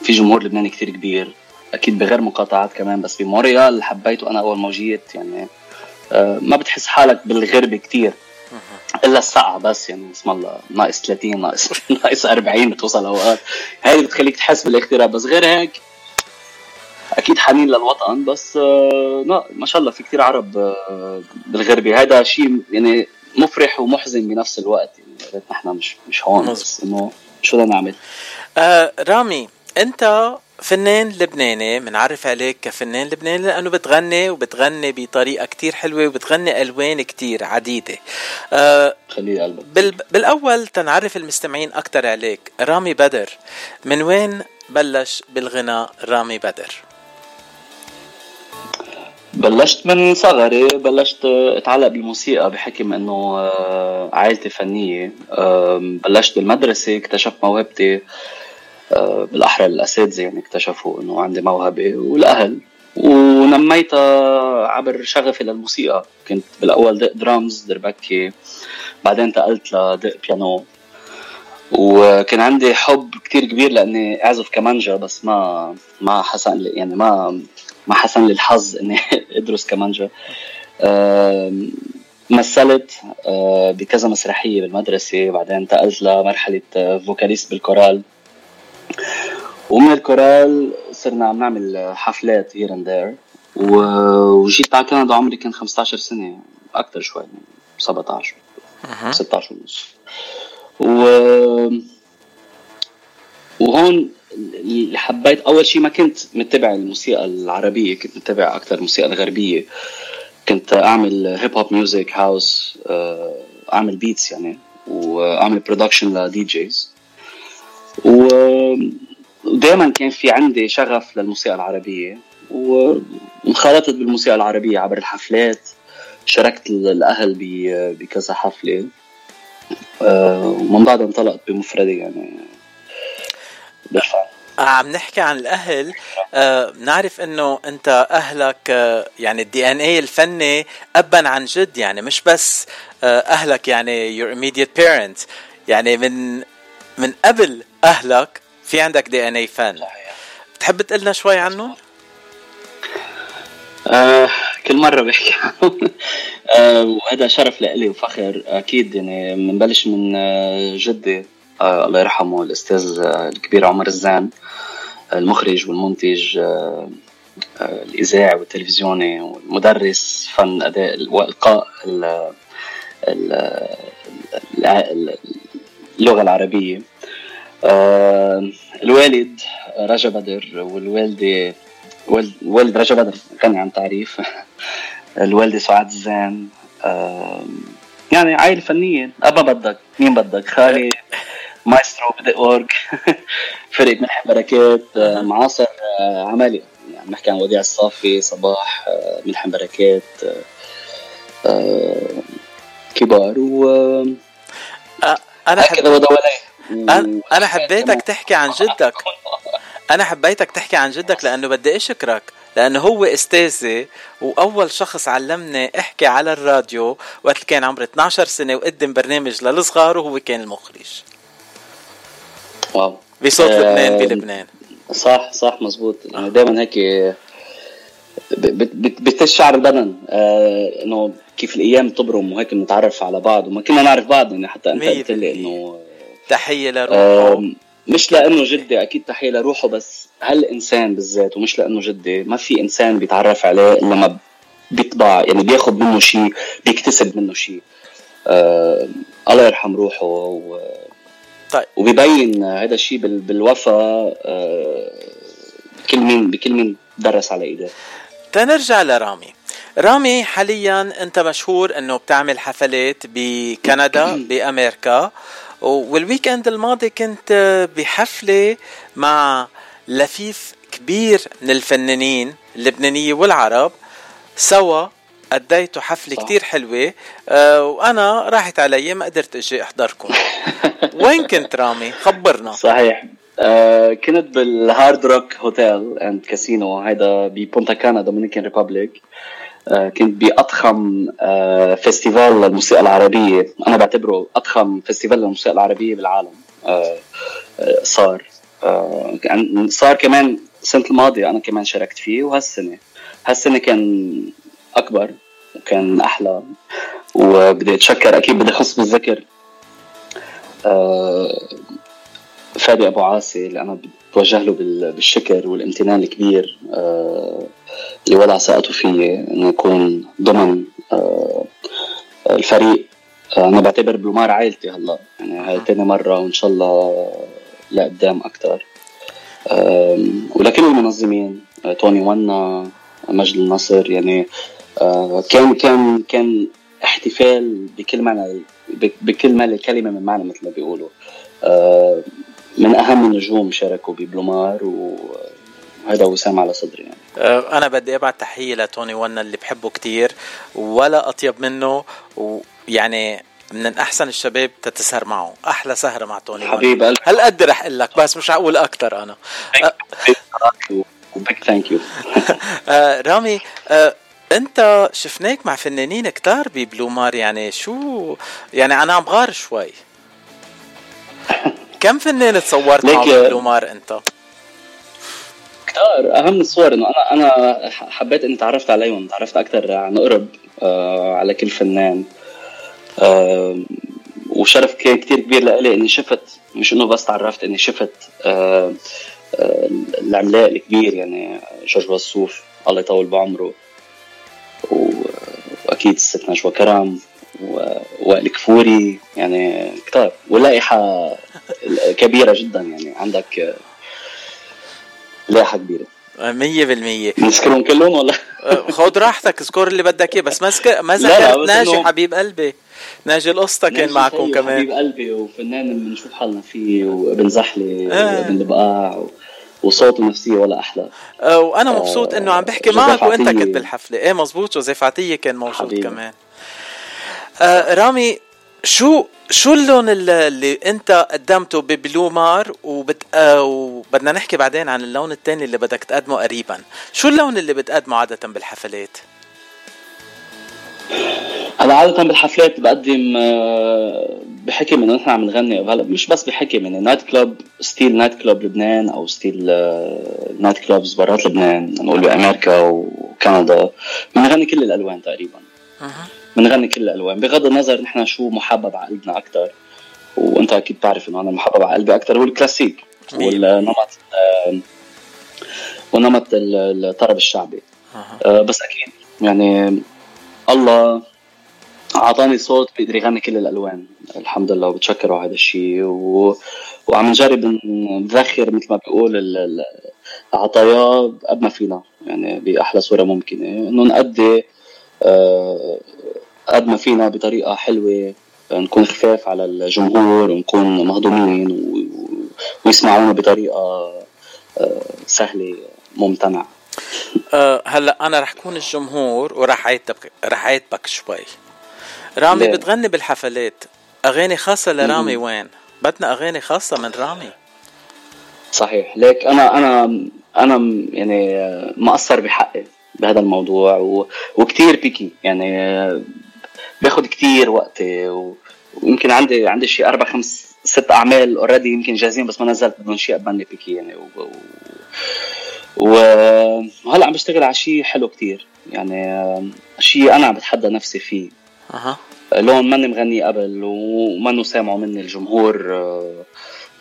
في جمهور لبناني كثير كبير. أكيد بغير مقاطعات كمان بس بمونريال حبيته أنا أول ما جيت يعني آه، ما بتحس حالك بالغربة كتير. إلا الساعة بس يعني اسم الله ناقص 30 ناقص ناقص 40 بتوصل أوقات. هاي اللي بتخليك تحس بالاغتراب بس غير هيك أكيد حنين للوطن بس آه لا ما شاء الله في كتير عرب آه بالغربة. هذا شيء يعني مفرح ومحزن بنفس الوقت. يعني نحن مش مش هون بس إنه شو بدنا نعمل؟ آه رامي أنت فنان لبناني بنعرف عليك كفنان لبناني لأنه بتغني وبتغني بطريقة كتير حلوة وبتغني ألوان كتير عديدة. آه بال بالأول تنعرف المستمعين أكثر عليك. رامي بدر. من وين بلش بالغناء رامي بدر؟ بلشت من صغري بلشت أتعلق بالموسيقى بحكم إنه آه، عائلتي فنية. بلشت بالمدرسة اكتشفت موهبتي. بالاحرى الأساتذة يعني اكتشفوا إنه عندي موهبة والأهل. ونميتها عبر شغفي للموسيقى. كنت بالأول دق درامز دربكي بعدين انتقلت لدق بيانو وكان عندي حب كتير كبير لإني أعزف كمانجا بس ما ما حسن لي يعني ما ما حسن لي الحظ إني أدرس كمانجا. مثلت آه، بكذا مسرحية بالمدرسة. بعدين انتقلت لمرحلة vocalist بالكورال ومن الكورال صرنا عم نعمل حفلات here and there وجيت على كندا عمري كان 15 سنة أكثر شوي 17 16 ونص. و وهون اللي حبيت أول شيء ما كنت متبع الموسيقى العربية كنت متبع أكثر الموسيقى الغربية. كنت أعمل hip hop music house أعمل beats يعني وأعمل production ل DJs ودائما كان في عندي شغف للموسيقى العربية وانخرطت بالموسيقى العربية عبر الحفلات شاركت الأهل بكذا حفلة. ومن بعدها انطلقت بمفردي يعني. بالفعل آه، عم نحكي عن الأهل. آه نعرف إنه أنت أهلك آه يعني الدي ان اي الفني ابا عن جد يعني مش بس آه أهلك يعني your immediate parents. يعني من من قبل أهلك؟ في عندك دي ان اي فان بتحب تقول لنا شوي عنه؟ آه كل مرة بحكي آه وهذا شرف لإلي وفخر. أكيد يعني بنبلش من آه جدي. آه الله يرحمه الأستاذ آه الكبير عمر الزان المخرج والمنتج آه آه الإذاعي والتلفزيوني والمدرس فن أداء وإلقاء اللغة العربية. آه الوالد رجا بدر والوالدة والد رجا بدر غني عن تعريف. الوالدة سعاد الزين آه يعني عائلة فنية. أبا بدك مين بدك؟ خالي مايسترو بدق أورج. فرقة ملح بركات. آه معاصر عمالي. يعني نحكي عن وديع الصافي صباح آه ملح بركات. كبار. و أنا حب... أنا أنا حبيتك تحكي عن جدك. أنا حبيتك تحكي عن جدك لأنه بدي أشكرك. لأنه هو أستاذي وأول شخص علمني أحكي على الراديو وقت كان عمري 12 سنة وقدم برنامج للصغار وهو كان المخرج. واو. بصوت آه، لبنان بلبنان. صح صح مزبوط. يعني دائما هيك بت- بت- بتشعر البدن آه إنه كيف الأيام تبرم وهيك بنتعرف على بعض وما كنا نعرف بعض يعني حتى أنت قلت لي إنه تحية لروحه. آه مش لأنه جدي أكيد تحية لروحه بس هالإنسان بالذات ومش لأنه جدي ما في إنسان بيتعرف عليه إلا ما بيطبع يعني بياخذ منه شيء بيكتسب منه شيء آه الله يرحم روحه و طيب. وبيبين هذا الشيء بال- بالوفاء آه بكل مين بكل مين درس على إيده. تنرجع لرامي. رامي حاليا أنت مشهور إنه بتعمل حفلات بكندا بأمريكا. والويكند الماضي كنت بحفلة مع لفيف كبير من الفنانين اللبنانية والعرب. سوا أديتوا حفلة كتير حلوة. آه وأنا راحت علي ما قدرت أجي أحضركم. وين كنت رامي؟ خبرنا. صحيح. آه كنت بال Hard Rock Hotel and Casino هيدا ب Punta Cana Dominican Republic كنت بأضخم آه festival للموسيقى العربية. أنا بعتبره أضخم festival للموسيقى العربية بالعالم. آه آه صار آه صار كمان السنة الماضية أنا كمان شاركت فيه وهالسنة هالسنة كان أكبر وكان أحلى. وبدي أتشكر أكيد بدي أخص بالذكر آه فادي أبو عاصي اللي أنا بتوجه له بال- بالشكر والامتنان الكبير آه، اللي وضع ثقته فيي إنه يكون ضمن آه، الفريق. آه، أنا بعتبر بلومار عائلتي هلا. يعني هاي تاني مرة وإن شاء الله لقدام أكثر ولكل المنظمين توني ونا مجد النصر يعني كان كان كان احتفال بكل معنى بكل معنى الكلمة من معنى مثل ما بيقولوا. من أهم النجوم شاركوا ببلومار وهذا وسام على صدري يعني. آه، أنا بدي ابعت تحية لتوني ونا اللي بحبه كتير. ولا أطيب منه ويعني من أحسن الشباب تتسهر معه. أحلى سهرة مع توني. حبيب قلبي. هل قد رح أقول لك؟ بس مش هقول أكثر أنا. thank you آه، رامي آه، أنت شفناك مع فنانين كتار ببلومار. يعني شو؟ يعني أنا عم غار شوي. كم فنان تصورت معه ليك- ببلومار أنت؟ كتار. أهم الصور إنه أنا أنا حبيت إني تعرفت عليهم تعرفت أكثر عن قرب آه على كل فنان. آه وشرف كان كتير كبير لإلي إني شفت مش إنه بس تعرفت إني شفت آه آه العملاق الكبير يعني جورج وصوف الله يطول بعمره وأكيد الست نجوى كرم و- وائل كفوري يعني كتار. ولائحة كبيرة جدا يعني عندك آه، لائحة كبيرة. مية بالمية. نذكرهم كلهم ولا؟ خد راحتك اذكر اللي بدك إياه بس ما سك- ما ذكرت ناجي إنه- حبيب قلبي. ناجي القصة كان معكم خيي كمان. حبيب قلبي وفنان بنشوف حالنا فيه وابن زحلة آه. وابن البقاع و- وصوته نفسية ولا أحلى. آه، وأنا مبسوط إنه عم بحكي معك وأنت. كنت بالحفلة. إيه مزبوط جوزيف عطية كان موجود حبيبي. كمان. آه رامي شو شو اللون اللي, انت قدمته ببلومار وبت... آه وبدنا نحكي بعدين عن اللون الثاني اللي بدك تقدمه قريبا. شو اللون اللي بتقدمه عادة بالحفلات؟ أنا عادة بالحفلات بقدم آه، بحكم انه نحن عم نغني هلا مش بس بحكم يعني night club style night club لبنان أو style night clubs برات لبنان نقول بأمريكا وكندا. بنغني كل الألوان تقريبا. بنغني كل الألوان. بغض النظر نحن شو محبب على قلبنا أكثر وأنت أكيد بتعرف إنه أنا محبب على قلبي أكثر هو الكلاسيك والنمط آه، ونمط ال- الطرب الشعبي. آه، بس أكيد يعني الله أعطاني صوت بيقدر يغني كل الألوان. الحمد لله وبتشكره على هذا الشيء و... وعم نجرب نذخر مثل ما بيقول ال- ال- العطايا قد ما فينا يعني بأحلى صورة ممكنة. إنه نأدي آه، قد ما فينا بطريقة حلوة نكون خفاف على الجمهور ونكون مهضومين و... ويسمعونا بطريقة آه، سهلة ممتنعة. آه هلأ أنا رح كون الجمهور ورح عاتبك رح عاتبك شوي. رامي ليه؟ بتغني بالحفلات. أغاني خاصة لرامي مم. وين؟ بدنا أغاني خاصة من رامي. صحيح. ليك أنا أنا أنا يعني آه، مقصر بحقي بهذا الموضوع و... وكتير بيكي. يعني آه، باخد كتير وقتي و... ويمكن عندي عندي شي أربع خمس ست أعمال اوريدي يمكن جاهزين بس ما نزلت بدهم شيء أبني بيكي يعني و... و... وهلا عم بشتغل على شيء حلو كتير. يعني آه، شيء أنا عم بتحدى نفسي فيه. أها. لون ماني مغني قبل ومانو سامعه مني الجمهور آه،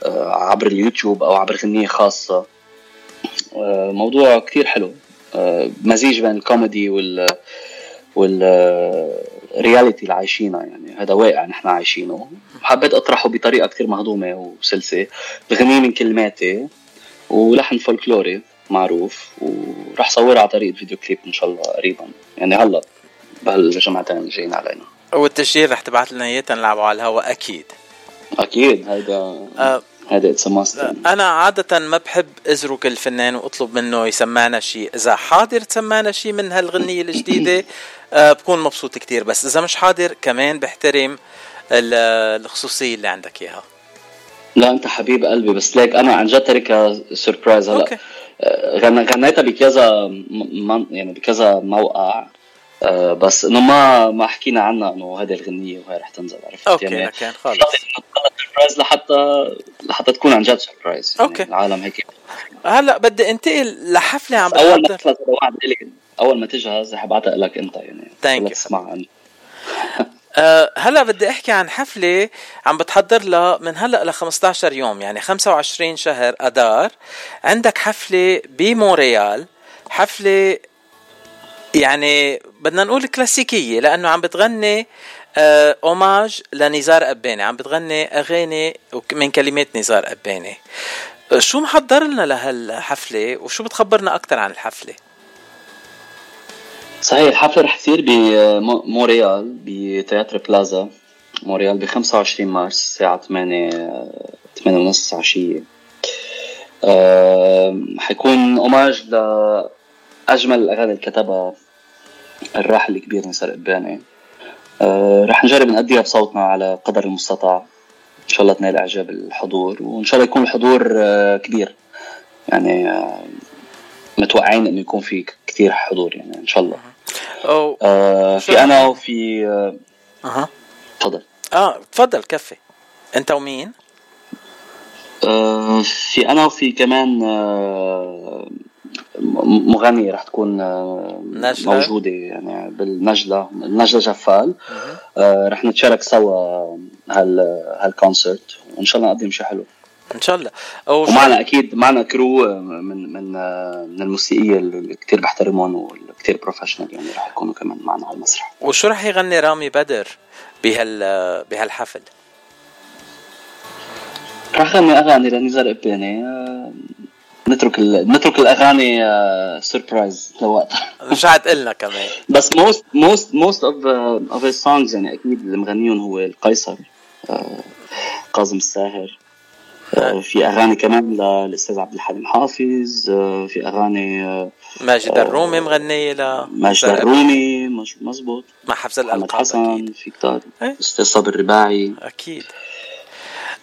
آه، عبر اليوتيوب أو عبر غنية خاصة. موضوع كتير حلو. مزيج بين الكوميدي وال وال رياليتي اللي عايشينها يعني. هذا واقع نحن عايشينه. حبيت أطرحه بطريقة كتير مهضومة وسلسة بغنية من كلماتي ولحن فولكلوري معروف. ورح صورها على طريقة video clip إن شاء الله قريبا. يعني هلأ بهالجمعتين اللي جايين علينا. والتسجيل رح تبعت لنا إياه تنلعبه على الهواء أكيد. أكيد هيدا آه، هيدا it's أنا عادة ما بحب أزرك الفنان وأطلب منه يسمعنا شيء. إذا حاضر تسمعنا شيء من هالغنية الجديدة آه، بكون مبسوط كتير. بس إذا مش حاضر كمان بحترم ال- الخصوصية اللي عندك إياها. لا أنت حبيب قلبي. بس ليك أنا عن جد تركها surprise هلا. آه، غن- غنيتها بكذا يعني بكذا موقع. آه، بس إنه ما ما حكينا عنها إنه هذه الغنية وهي رح تنزل عرفت؟ okay يعني لكن خلص surprise لحتى لحتى تكون عن جد surprise يعني okay. العالم هيك. هلا بدي انتقل لحفلة عم أول ما بتحضر تخلص أول ما تجهز رح ابعتها لك أنت يعني. you. تسمع عنها أه هلا بدي أحكي عن حفلة عم بتحضر لها من هلا ل 15 يوم يعني 25 شهر اذار عندك حفلة بمونريال حفلة يعني بدنا نقول كلاسيكية لأنه عم بتغني آه hommage لنزار قباني عم بتغني أغاني من كلمات نزار قباني. آه، شو محضر لنا لهالحفلة؟ وشو بتخبرنا أكثر عن الحفلة؟ صحيح الحفلة رح تصير بمونريال ب Théâtre Plaza. مونريال ب 25 مارس الساعة 8 8 ونص عشية آه، حيكون اوماج لأجمل الأغاني اللي كتبها الراحل الكبير نسار قباني آه، رح نجرب نأديها بصوتنا على قدر المستطاع. إن شاء الله تنال إعجاب الحضور وإن شاء الله يكون الحضور آه، كبير. يعني آه، متوقعين إنه يكون في كتير حضور يعني إن شاء الله. أو آه في أنا وفي أها. تفضل. آه تفضل كفي. أنت ومين؟ آه في أنا وفي كمان آه مغنية رح تكون آه نجلة؟ موجودة يعني بالنجلة نجلة جفال. آه رح نتشارك سوا هال هالكونسرت وإن شاء الله نقدم شيء حلو. إن شاء الله. ومعنا أكيد معنا كرو آه، من من من الموسيقية اللي كتير بحترمهم والكتير professional يعني رح يكونوا كمان معنا على المسرح وشو رح يغني رامي بدر بهال بهالحفل؟ رح غني أغاني لنزار قباني نترك ال... نترك الأغاني آه، surprise لوقتها رجعت قلنا كمان. بس most of uh, of his songs يعني أكيد اللي مغنيهم هو القيصر آه، كاظم الساهر. آه، في أغاني كمان للاستاذ عبد الحليم حافظ آه، في أغاني آه، ماجد الرومي مغنية ل ماجد الرومي مش مزبوط مع حفظ محمد الألقاب حسن في كتار. إيه. أستاذ صابر الرباعي. أكيد.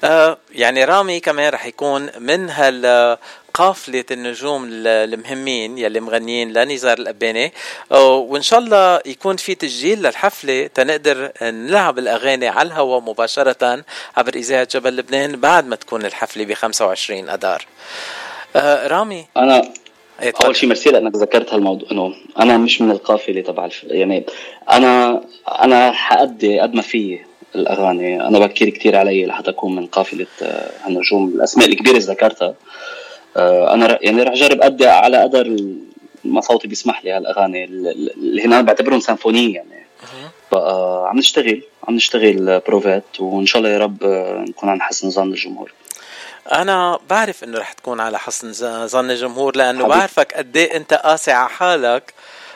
آه يعني رامي كمان رح يكون من هال قافلة النجوم ال- المهمين يلي مغنيين لنزار الأباني. وإن شاء الله يكون في تسجيل للحفلة تنقدر نلعب الأغاني على الهواء مباشرة عبر إذاعة جبل لبنان بعد ما تكون الحفلة ب 25 أدار. آه رامي؟ أنا إيه،. أول شيء ميرسي لانك ذكرت هالموضوع إنه أنا مش من القافلة تبع الف... يعني أنا أنا حأدي قد ما في الأغاني. أنا بكير كتير علي لحتى أكون من قافلة آه، هالنجوم. الأسماء الكبيرة اللي ذكرتها. أنا ر- يعني رح اجرب أدي على قدر ما صوتي بيسمح لي هالأغاني. اللي هنا بعتبرهم سيمفونية يعني. بقى عم نشتغل عم نشتغل بروفات وإن شاء الله يا رب آه، نكون عن حسن ظن الجمهور. أنا بعرف إنه رح تكون على حسن ظن الجمهور لأنه حبيبي. بعرفك قد إيه أنت قاسي على حالك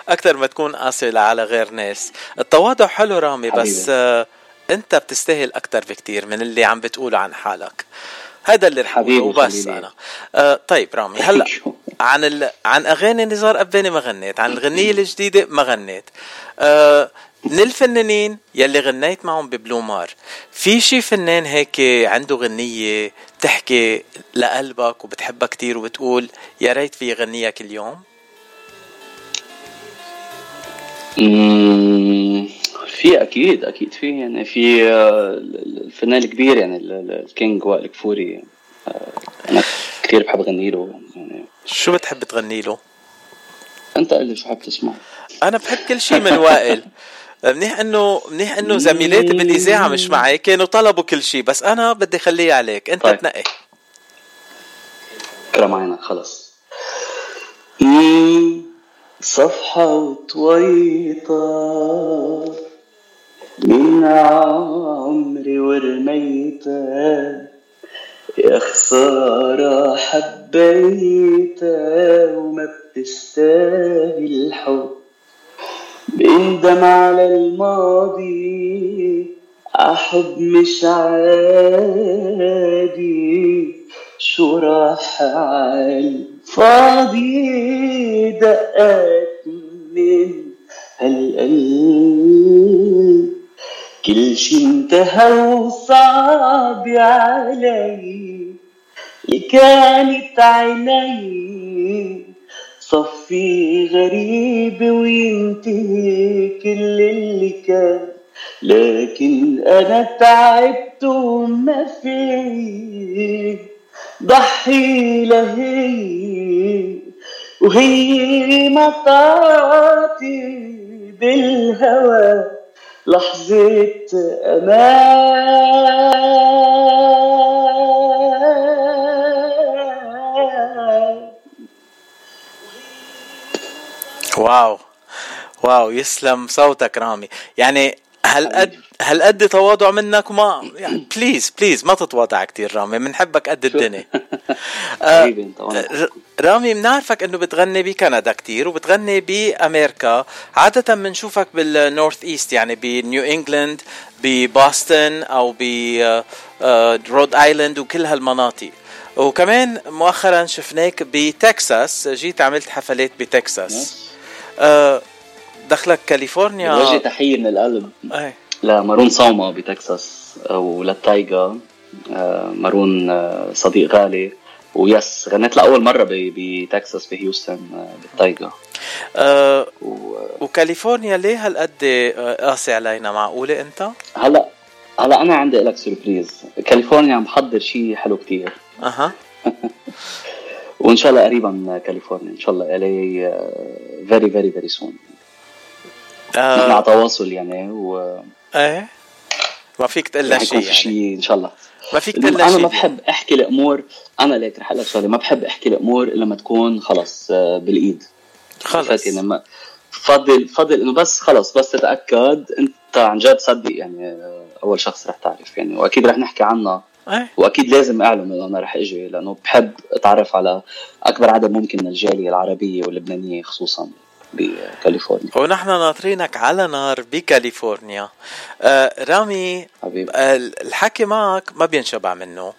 أكثر ما تكون قاسي على غير ناس. التواضع حلو رامي بس حبيبي. آه أنت بتستاهل أكثر بكتير من اللي عم بتقوله عن حالك. هذا اللي رح وبس. أنا. آه طيب رامي هلأ عن ال... عن أغاني نزار قباني ما غنيت عن الغنية الجديدة ما غنيت. آه من الفنانين يلي غنيت معهم ببلو مار. في شي فنان هيك عنده غنية بتحكي لقلبك وبتحبها كتير وبتقول يا ريت في غنيها كل في أكيد أكيد في يعني في آه، الفنان الكبير يعني ال- ال- ال king وائل كفوري آه، أنا كثير بحب أغني له يعني. شو بتحب تغني له؟ أنت قل لي شو حابب تسمع. أنا بحب كل شيء من وائل. منيح إنه منيح إنه زميلاتي بالاذاعه مش معي كانوا طلبوا كل شي بس أنا بدي خليه عليك. أنت طيب. تنقي. كرم عينك خلص. مم، صفحة وطويطة من عمري ورميتها يا خسارة حبيتها وما بتستاهل الحب. بندم على الماضي أحب مش عادي. شو راح عالفاضي دقات من هالقلب كل شي انتهى وصعب علي اللي كانت عيني صفي غريب وينتهي كل اللي كان. لكن أنا تعبت وما في ضحي لهي وهي ما تعطي بالهوى لحظة أمان. wow. wow. يسلم صوتك رامي. يعني هالقد هالقد تواضع منك وما يعني please please ما تتواضع كتير رامي. بنحبك قد الدنيا. آه، رامي بنعرفك إنه بتغني بكندا كتير وبتغني بأمريكا. عادة بنشوفك بال northeast يعني بنيو إنجلاند ب Boston أو ب Rhode Island وكل هالمناطق. وكمان مؤخرا شفناك بتكساس. جيت عملت حفلات بتكساس. آه، دخلك كاليفورنيا؟ بوجه تحية من القلب. إيه لمارون صوما بتكساس وللتايجا آه، مارون آه، صديق غالي. و yes غنيت لأول مرة ب- بتكساس بهيوستن آه، بالتايجا. آه وكاليفورنيا ليه هالقد قاسي علينا؟ معقولة أنت؟ هلا هلا أنا عندي لك surprise كاليفورنيا عم بحضر شيء حلو كتير. أها. وإن شاء الله قريبا كاليفورنيا. إن شاء الله LA very very very soon آه. تواصل يعني و إيه. ما فيك تقول يكون شيء في يعني. شيء إن شاء الله. ما فيك تقول أنا شيء ما بحب أحكي الأمور أنا ليك رح أقول لك شغله ما بحب أحكي الأمور إلا لما تكون خلص آه، بالإيد. خلص. يعني ما فضل فضل إنه بس خلص بس تتأكد أنت عن جد صدق يعني آه، أول شخص رح تعرف يعني. وأكيد رح نحكي عنها. إيه. وأكيد لازم أعلن إنه أنا رح إجي لأنه بحب أتعرف على أكبر عدد ممكن من الجالية العربية واللبنانية خصوصا. بكاليفورنيا. ونحن ناطرينك على نار بكاليفورنيا. آه رامي حبيبي. آه الحكي معك ما بينشبع منه.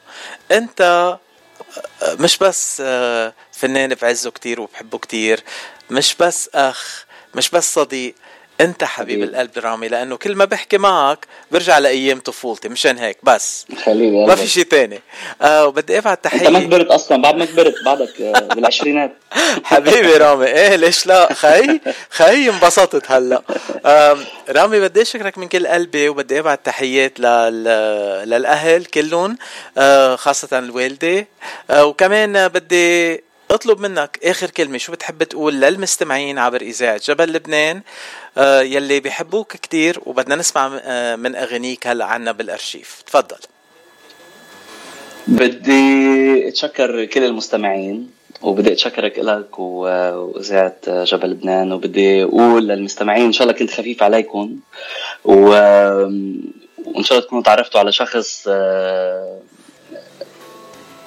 انت آه، مش بس آه فنان بعزه كتير وبحبه كتير مش بس أخ مش بس صديق. أنت حبيب القلب رامي لأنه كل ما بحكي معك برجع لأيام طفولتي مشان هيك بس. خليني ما في شيء تاني. آه وبدي ابعت أنت ما تحيه كبرت أصلا بعد ما كبرت بعدك آه، بالعشرينات. حبيبي رامي. إيه ليش لا؟ خي خي انبسطت هلأ. آم، رامي بدي أشكرك من كل قلبي وبدي ابعت تحيات لل... للأهل كلهم آه، خاصة الوالدة. آه، وكمان آه، بدي اطلب منك آخر كلمة شو بتحب تقول للمستمعين عبر إذاعة جبل لبنان؟ آه، يلي بيحبوك كتير وبدنا نسمع آه، من اغانيك هلا عنا بالأرشيف. تفضل. بدي أتشكر كل المستمعين وبدي أتشكرك لك وإذاعة جبل لبنان وبدي أقول للمستمعين إن شاء الله كنت خفيف عليكم و... وإن شاء الله تكونوا تعرفتوا على شخص آه،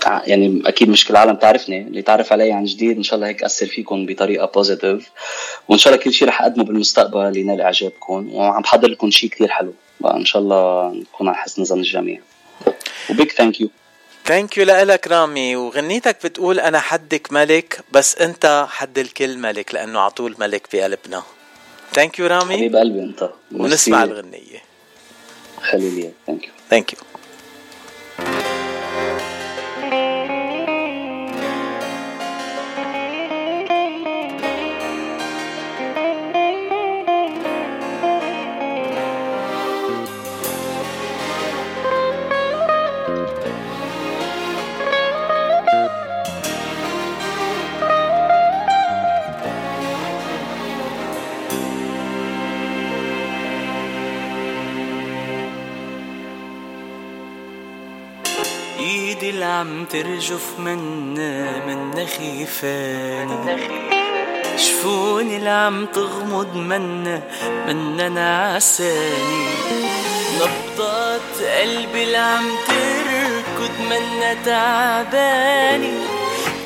يعني أكيد مش كل العالم تعرفني اللي تعرف علي عن جديد إن شاء الله هيك اثر فيكم بطريقة positive وإن شاء الله كل شيء رح أقدمه بالمستقبل ينال إعجابكم. وعم بحضر لكم شيء كثير حلو. بقى ان شاء الله نكون على حسن ظن الجميع. و big thank you thank you لك رامي. وغنيتك بتقول أنا حدك ملك بس أنت حد الكل ملك لأنه عطول ملك بقلبنا thank you رامي. حبيب قلبي أنت. ونسمع. الغنية. خلي لي thank you thank you ترجف منا منا خيفاني شفوني اللي عم تغمض منا منا نعساني نبضات قلبي اللي عم تركض منا تعباني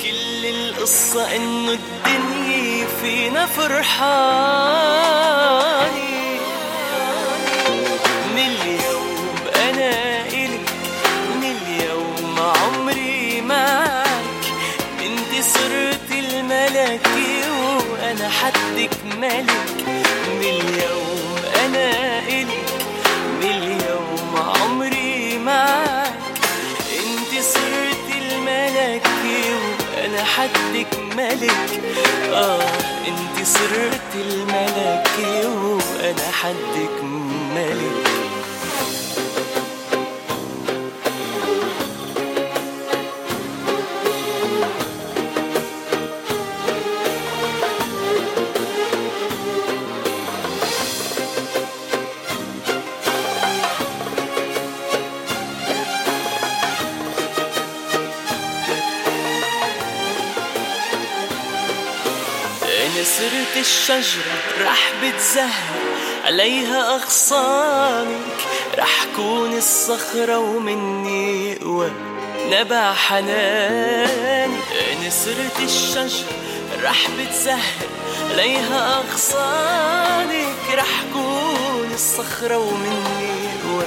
كل القصة إنه الدنيا فينا فرحاني وأنا حدك ملك من اليوم أنا الك من اليوم عمري معك أنت صرت الملكي وأنا حدك ملك آه أنت صرت الملكي وأنا حدك ملك الشجرة رح بتزهر عليها أغصانك. رح كون الصخرة ومني يقوى نبع حنانك صرت الشجرة رح بتزهر عليها أغصانك. رح كون الصخرة ومني يقوى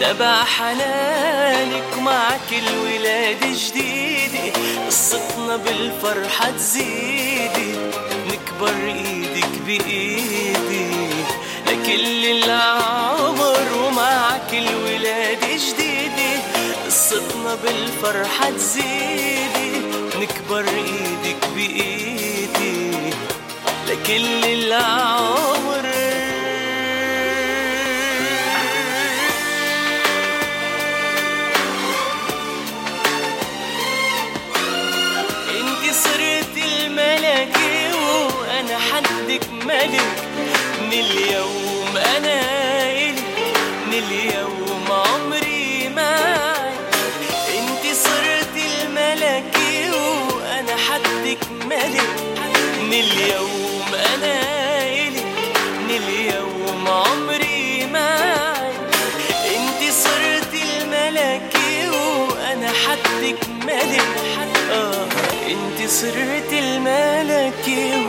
نبع حنانك. مع كل ولادة جديدة قصتنا بالفرحة تزيدي نكبر إيدك بإيدي لكل العمر ومع كل ولادة جديدة. قصتنا بالفرحة تزيدي نكبر إيدك بإيدي. لكل العمر ملك من اليوم أنا الك من اليوم عمري معك أنت صرت الملكي وأنا حدك ملك. من اليوم أنا الك من اليوم عمري معك أنت صرت الملكي وأنا حدك ملك. آه أنت صرت الملكي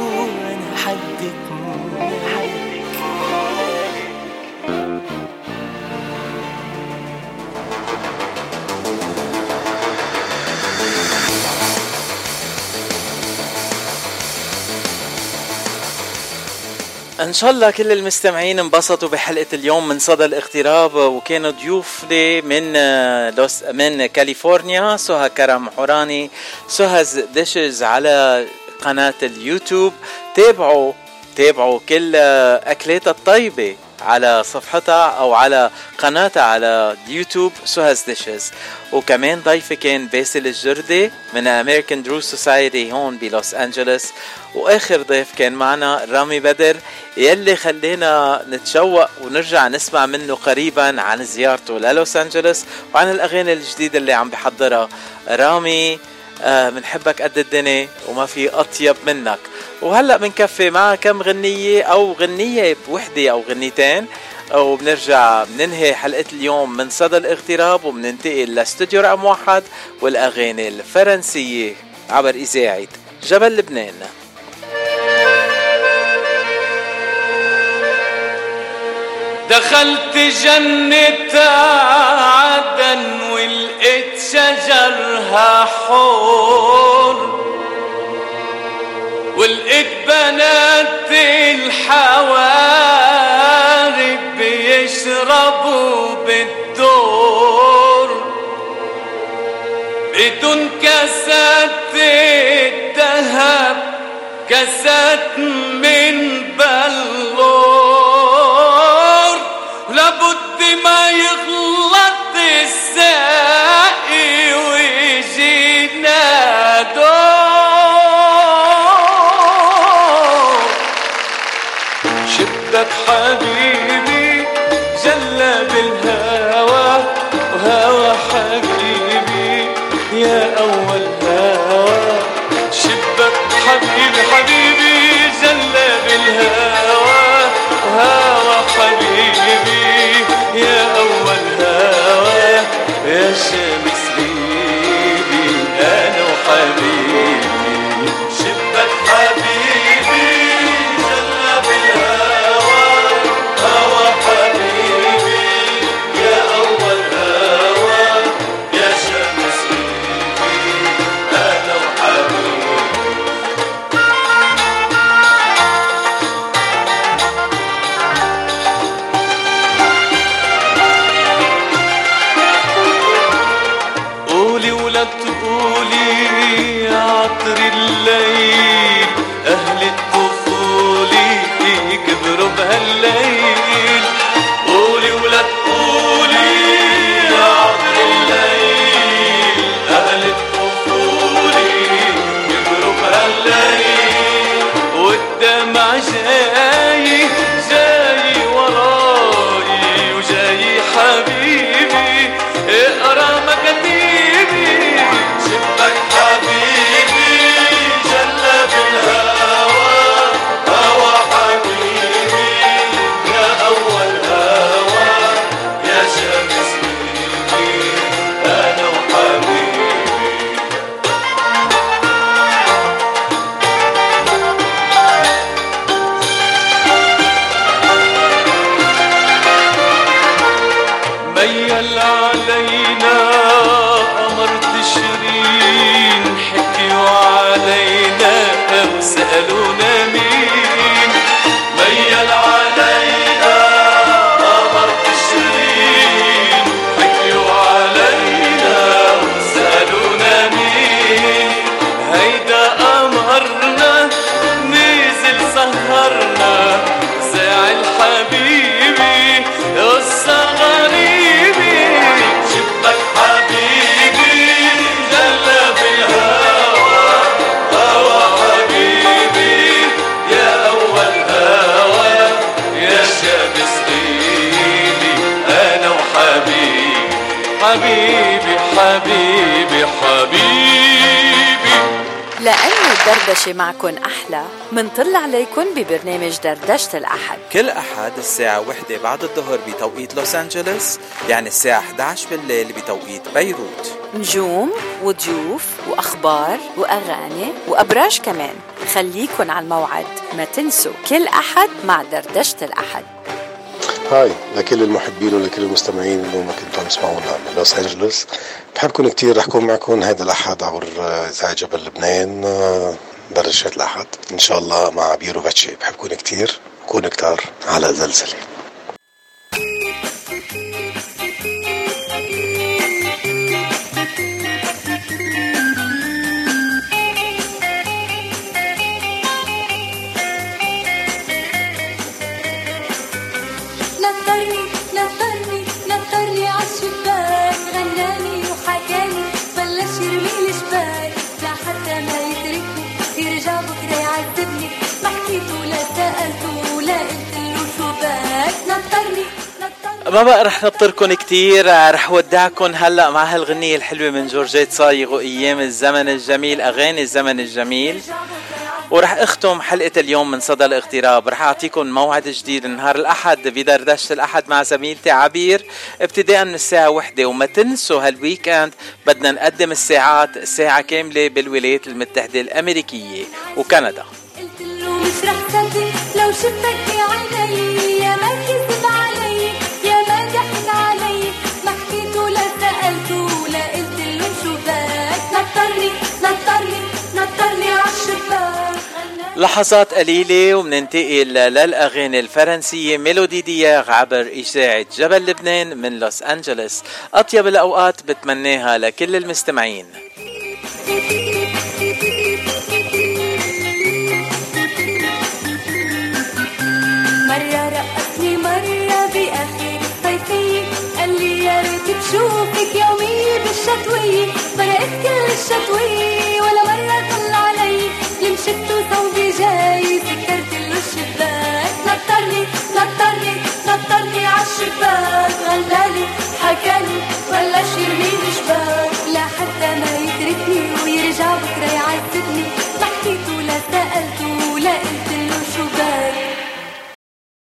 إن شاء الله كل المستمعين انبسطوا بحلقة اليوم من صدى الاغتراب وكانوا ضيوفي من آه، لوس من كاليفورنيا سهى كرم حوراني سهى's Dishes على قناة اليوتيوب. تابعوا تابعوا كل آه، اكلاتها الطيبة. على صفحتها أو على قناتها على اليوتيوب سهى's Dishes. وكمان ضيفي كان باسل الجردي من American Druze Society هون بلوس انجلوس وآخر ضيف كان معنا رامي بدر يلي خلينا نتشوق ونرجع نسمع منه قريبا عن زيارته للوس انجلوس وعن الأغاني الجديدة اللي عم بحضرها. رامي بنحبك قد الدنيا وما في أطيب منك. وهلأ بنكفي مع كم غنية أو غنية بوحدة أو غنيتين. وبنرجع بننهي حلقة اليوم من صدى الاغتراب وبننتقل لاستوديو رقم واحد والأغاني الفرنسية عبر إذاعة جبل لبنان. دخلت جنة عدن ولقيت شجرها حور. ولقيت بنات الحوارب بيشربوا بالدور. بدون كاسات الذهب كاسات من بلور. لابد ما يغلط منطل عليكن ببرنامج دردشة الأحد. كل أحد الساعة وحدة بعد الظهر بتوقيت لوس أنجلوس يعني الساعة 11 بالليل بتوقيت بيروت. نجوم وضيوف وأخبار وأغاني وأبراج كمان. خليكن على الموعد ما تنسوا كل أحد مع دردشة الأحد. هاي لكل المحبين ولكل المستمعين اللي ما كنتوا عم تسمعونا من لوس أنجلوس. بحبكم كتير رح كون معكم هذا الأحد عبر إذاعة جبل لبنان آه، درجة الأحد. إن شاء الله مع بيرو باتشي بحبكم كتير. كون كتار على زلزلة. ما بقى رح نطركن كتير رح ودعكن هلأ مع هالغنية الحلوة من جورجيت صايغ وأيام الزمن الجميل أغاني الزمن الجميل. ورح أختم حلقة اليوم من صدى الاغتراب رح اعطيكم موعد جديد نهار الأحد بدردشة الأحد مع زميلتي عبير ابتداء من الساعة وحدة وما تنسوا هالويكند بدنا نقدم الساعات ساعة كاملة بالولايات المتحدة الأمريكية وكندا. له مش رح لو شفتك بعيني. لحظات قليلة ومننتقل للأغاني الفرنسية ميلودي دياغ عبر إذاعة جبل لبنان من لوس أنجلوس. أطيب الأوقات بتمناها لكل المستمعين. مرة رقصني مرة بآخر الصيفية قال لي يا ريت بشوفك يومي بالشتوية فرقت كل الشتوية ولا مرة شفته ثوبي جاي سكرت له الشباك نطرني نطرني نطرني عالشباك غنالي حكالي.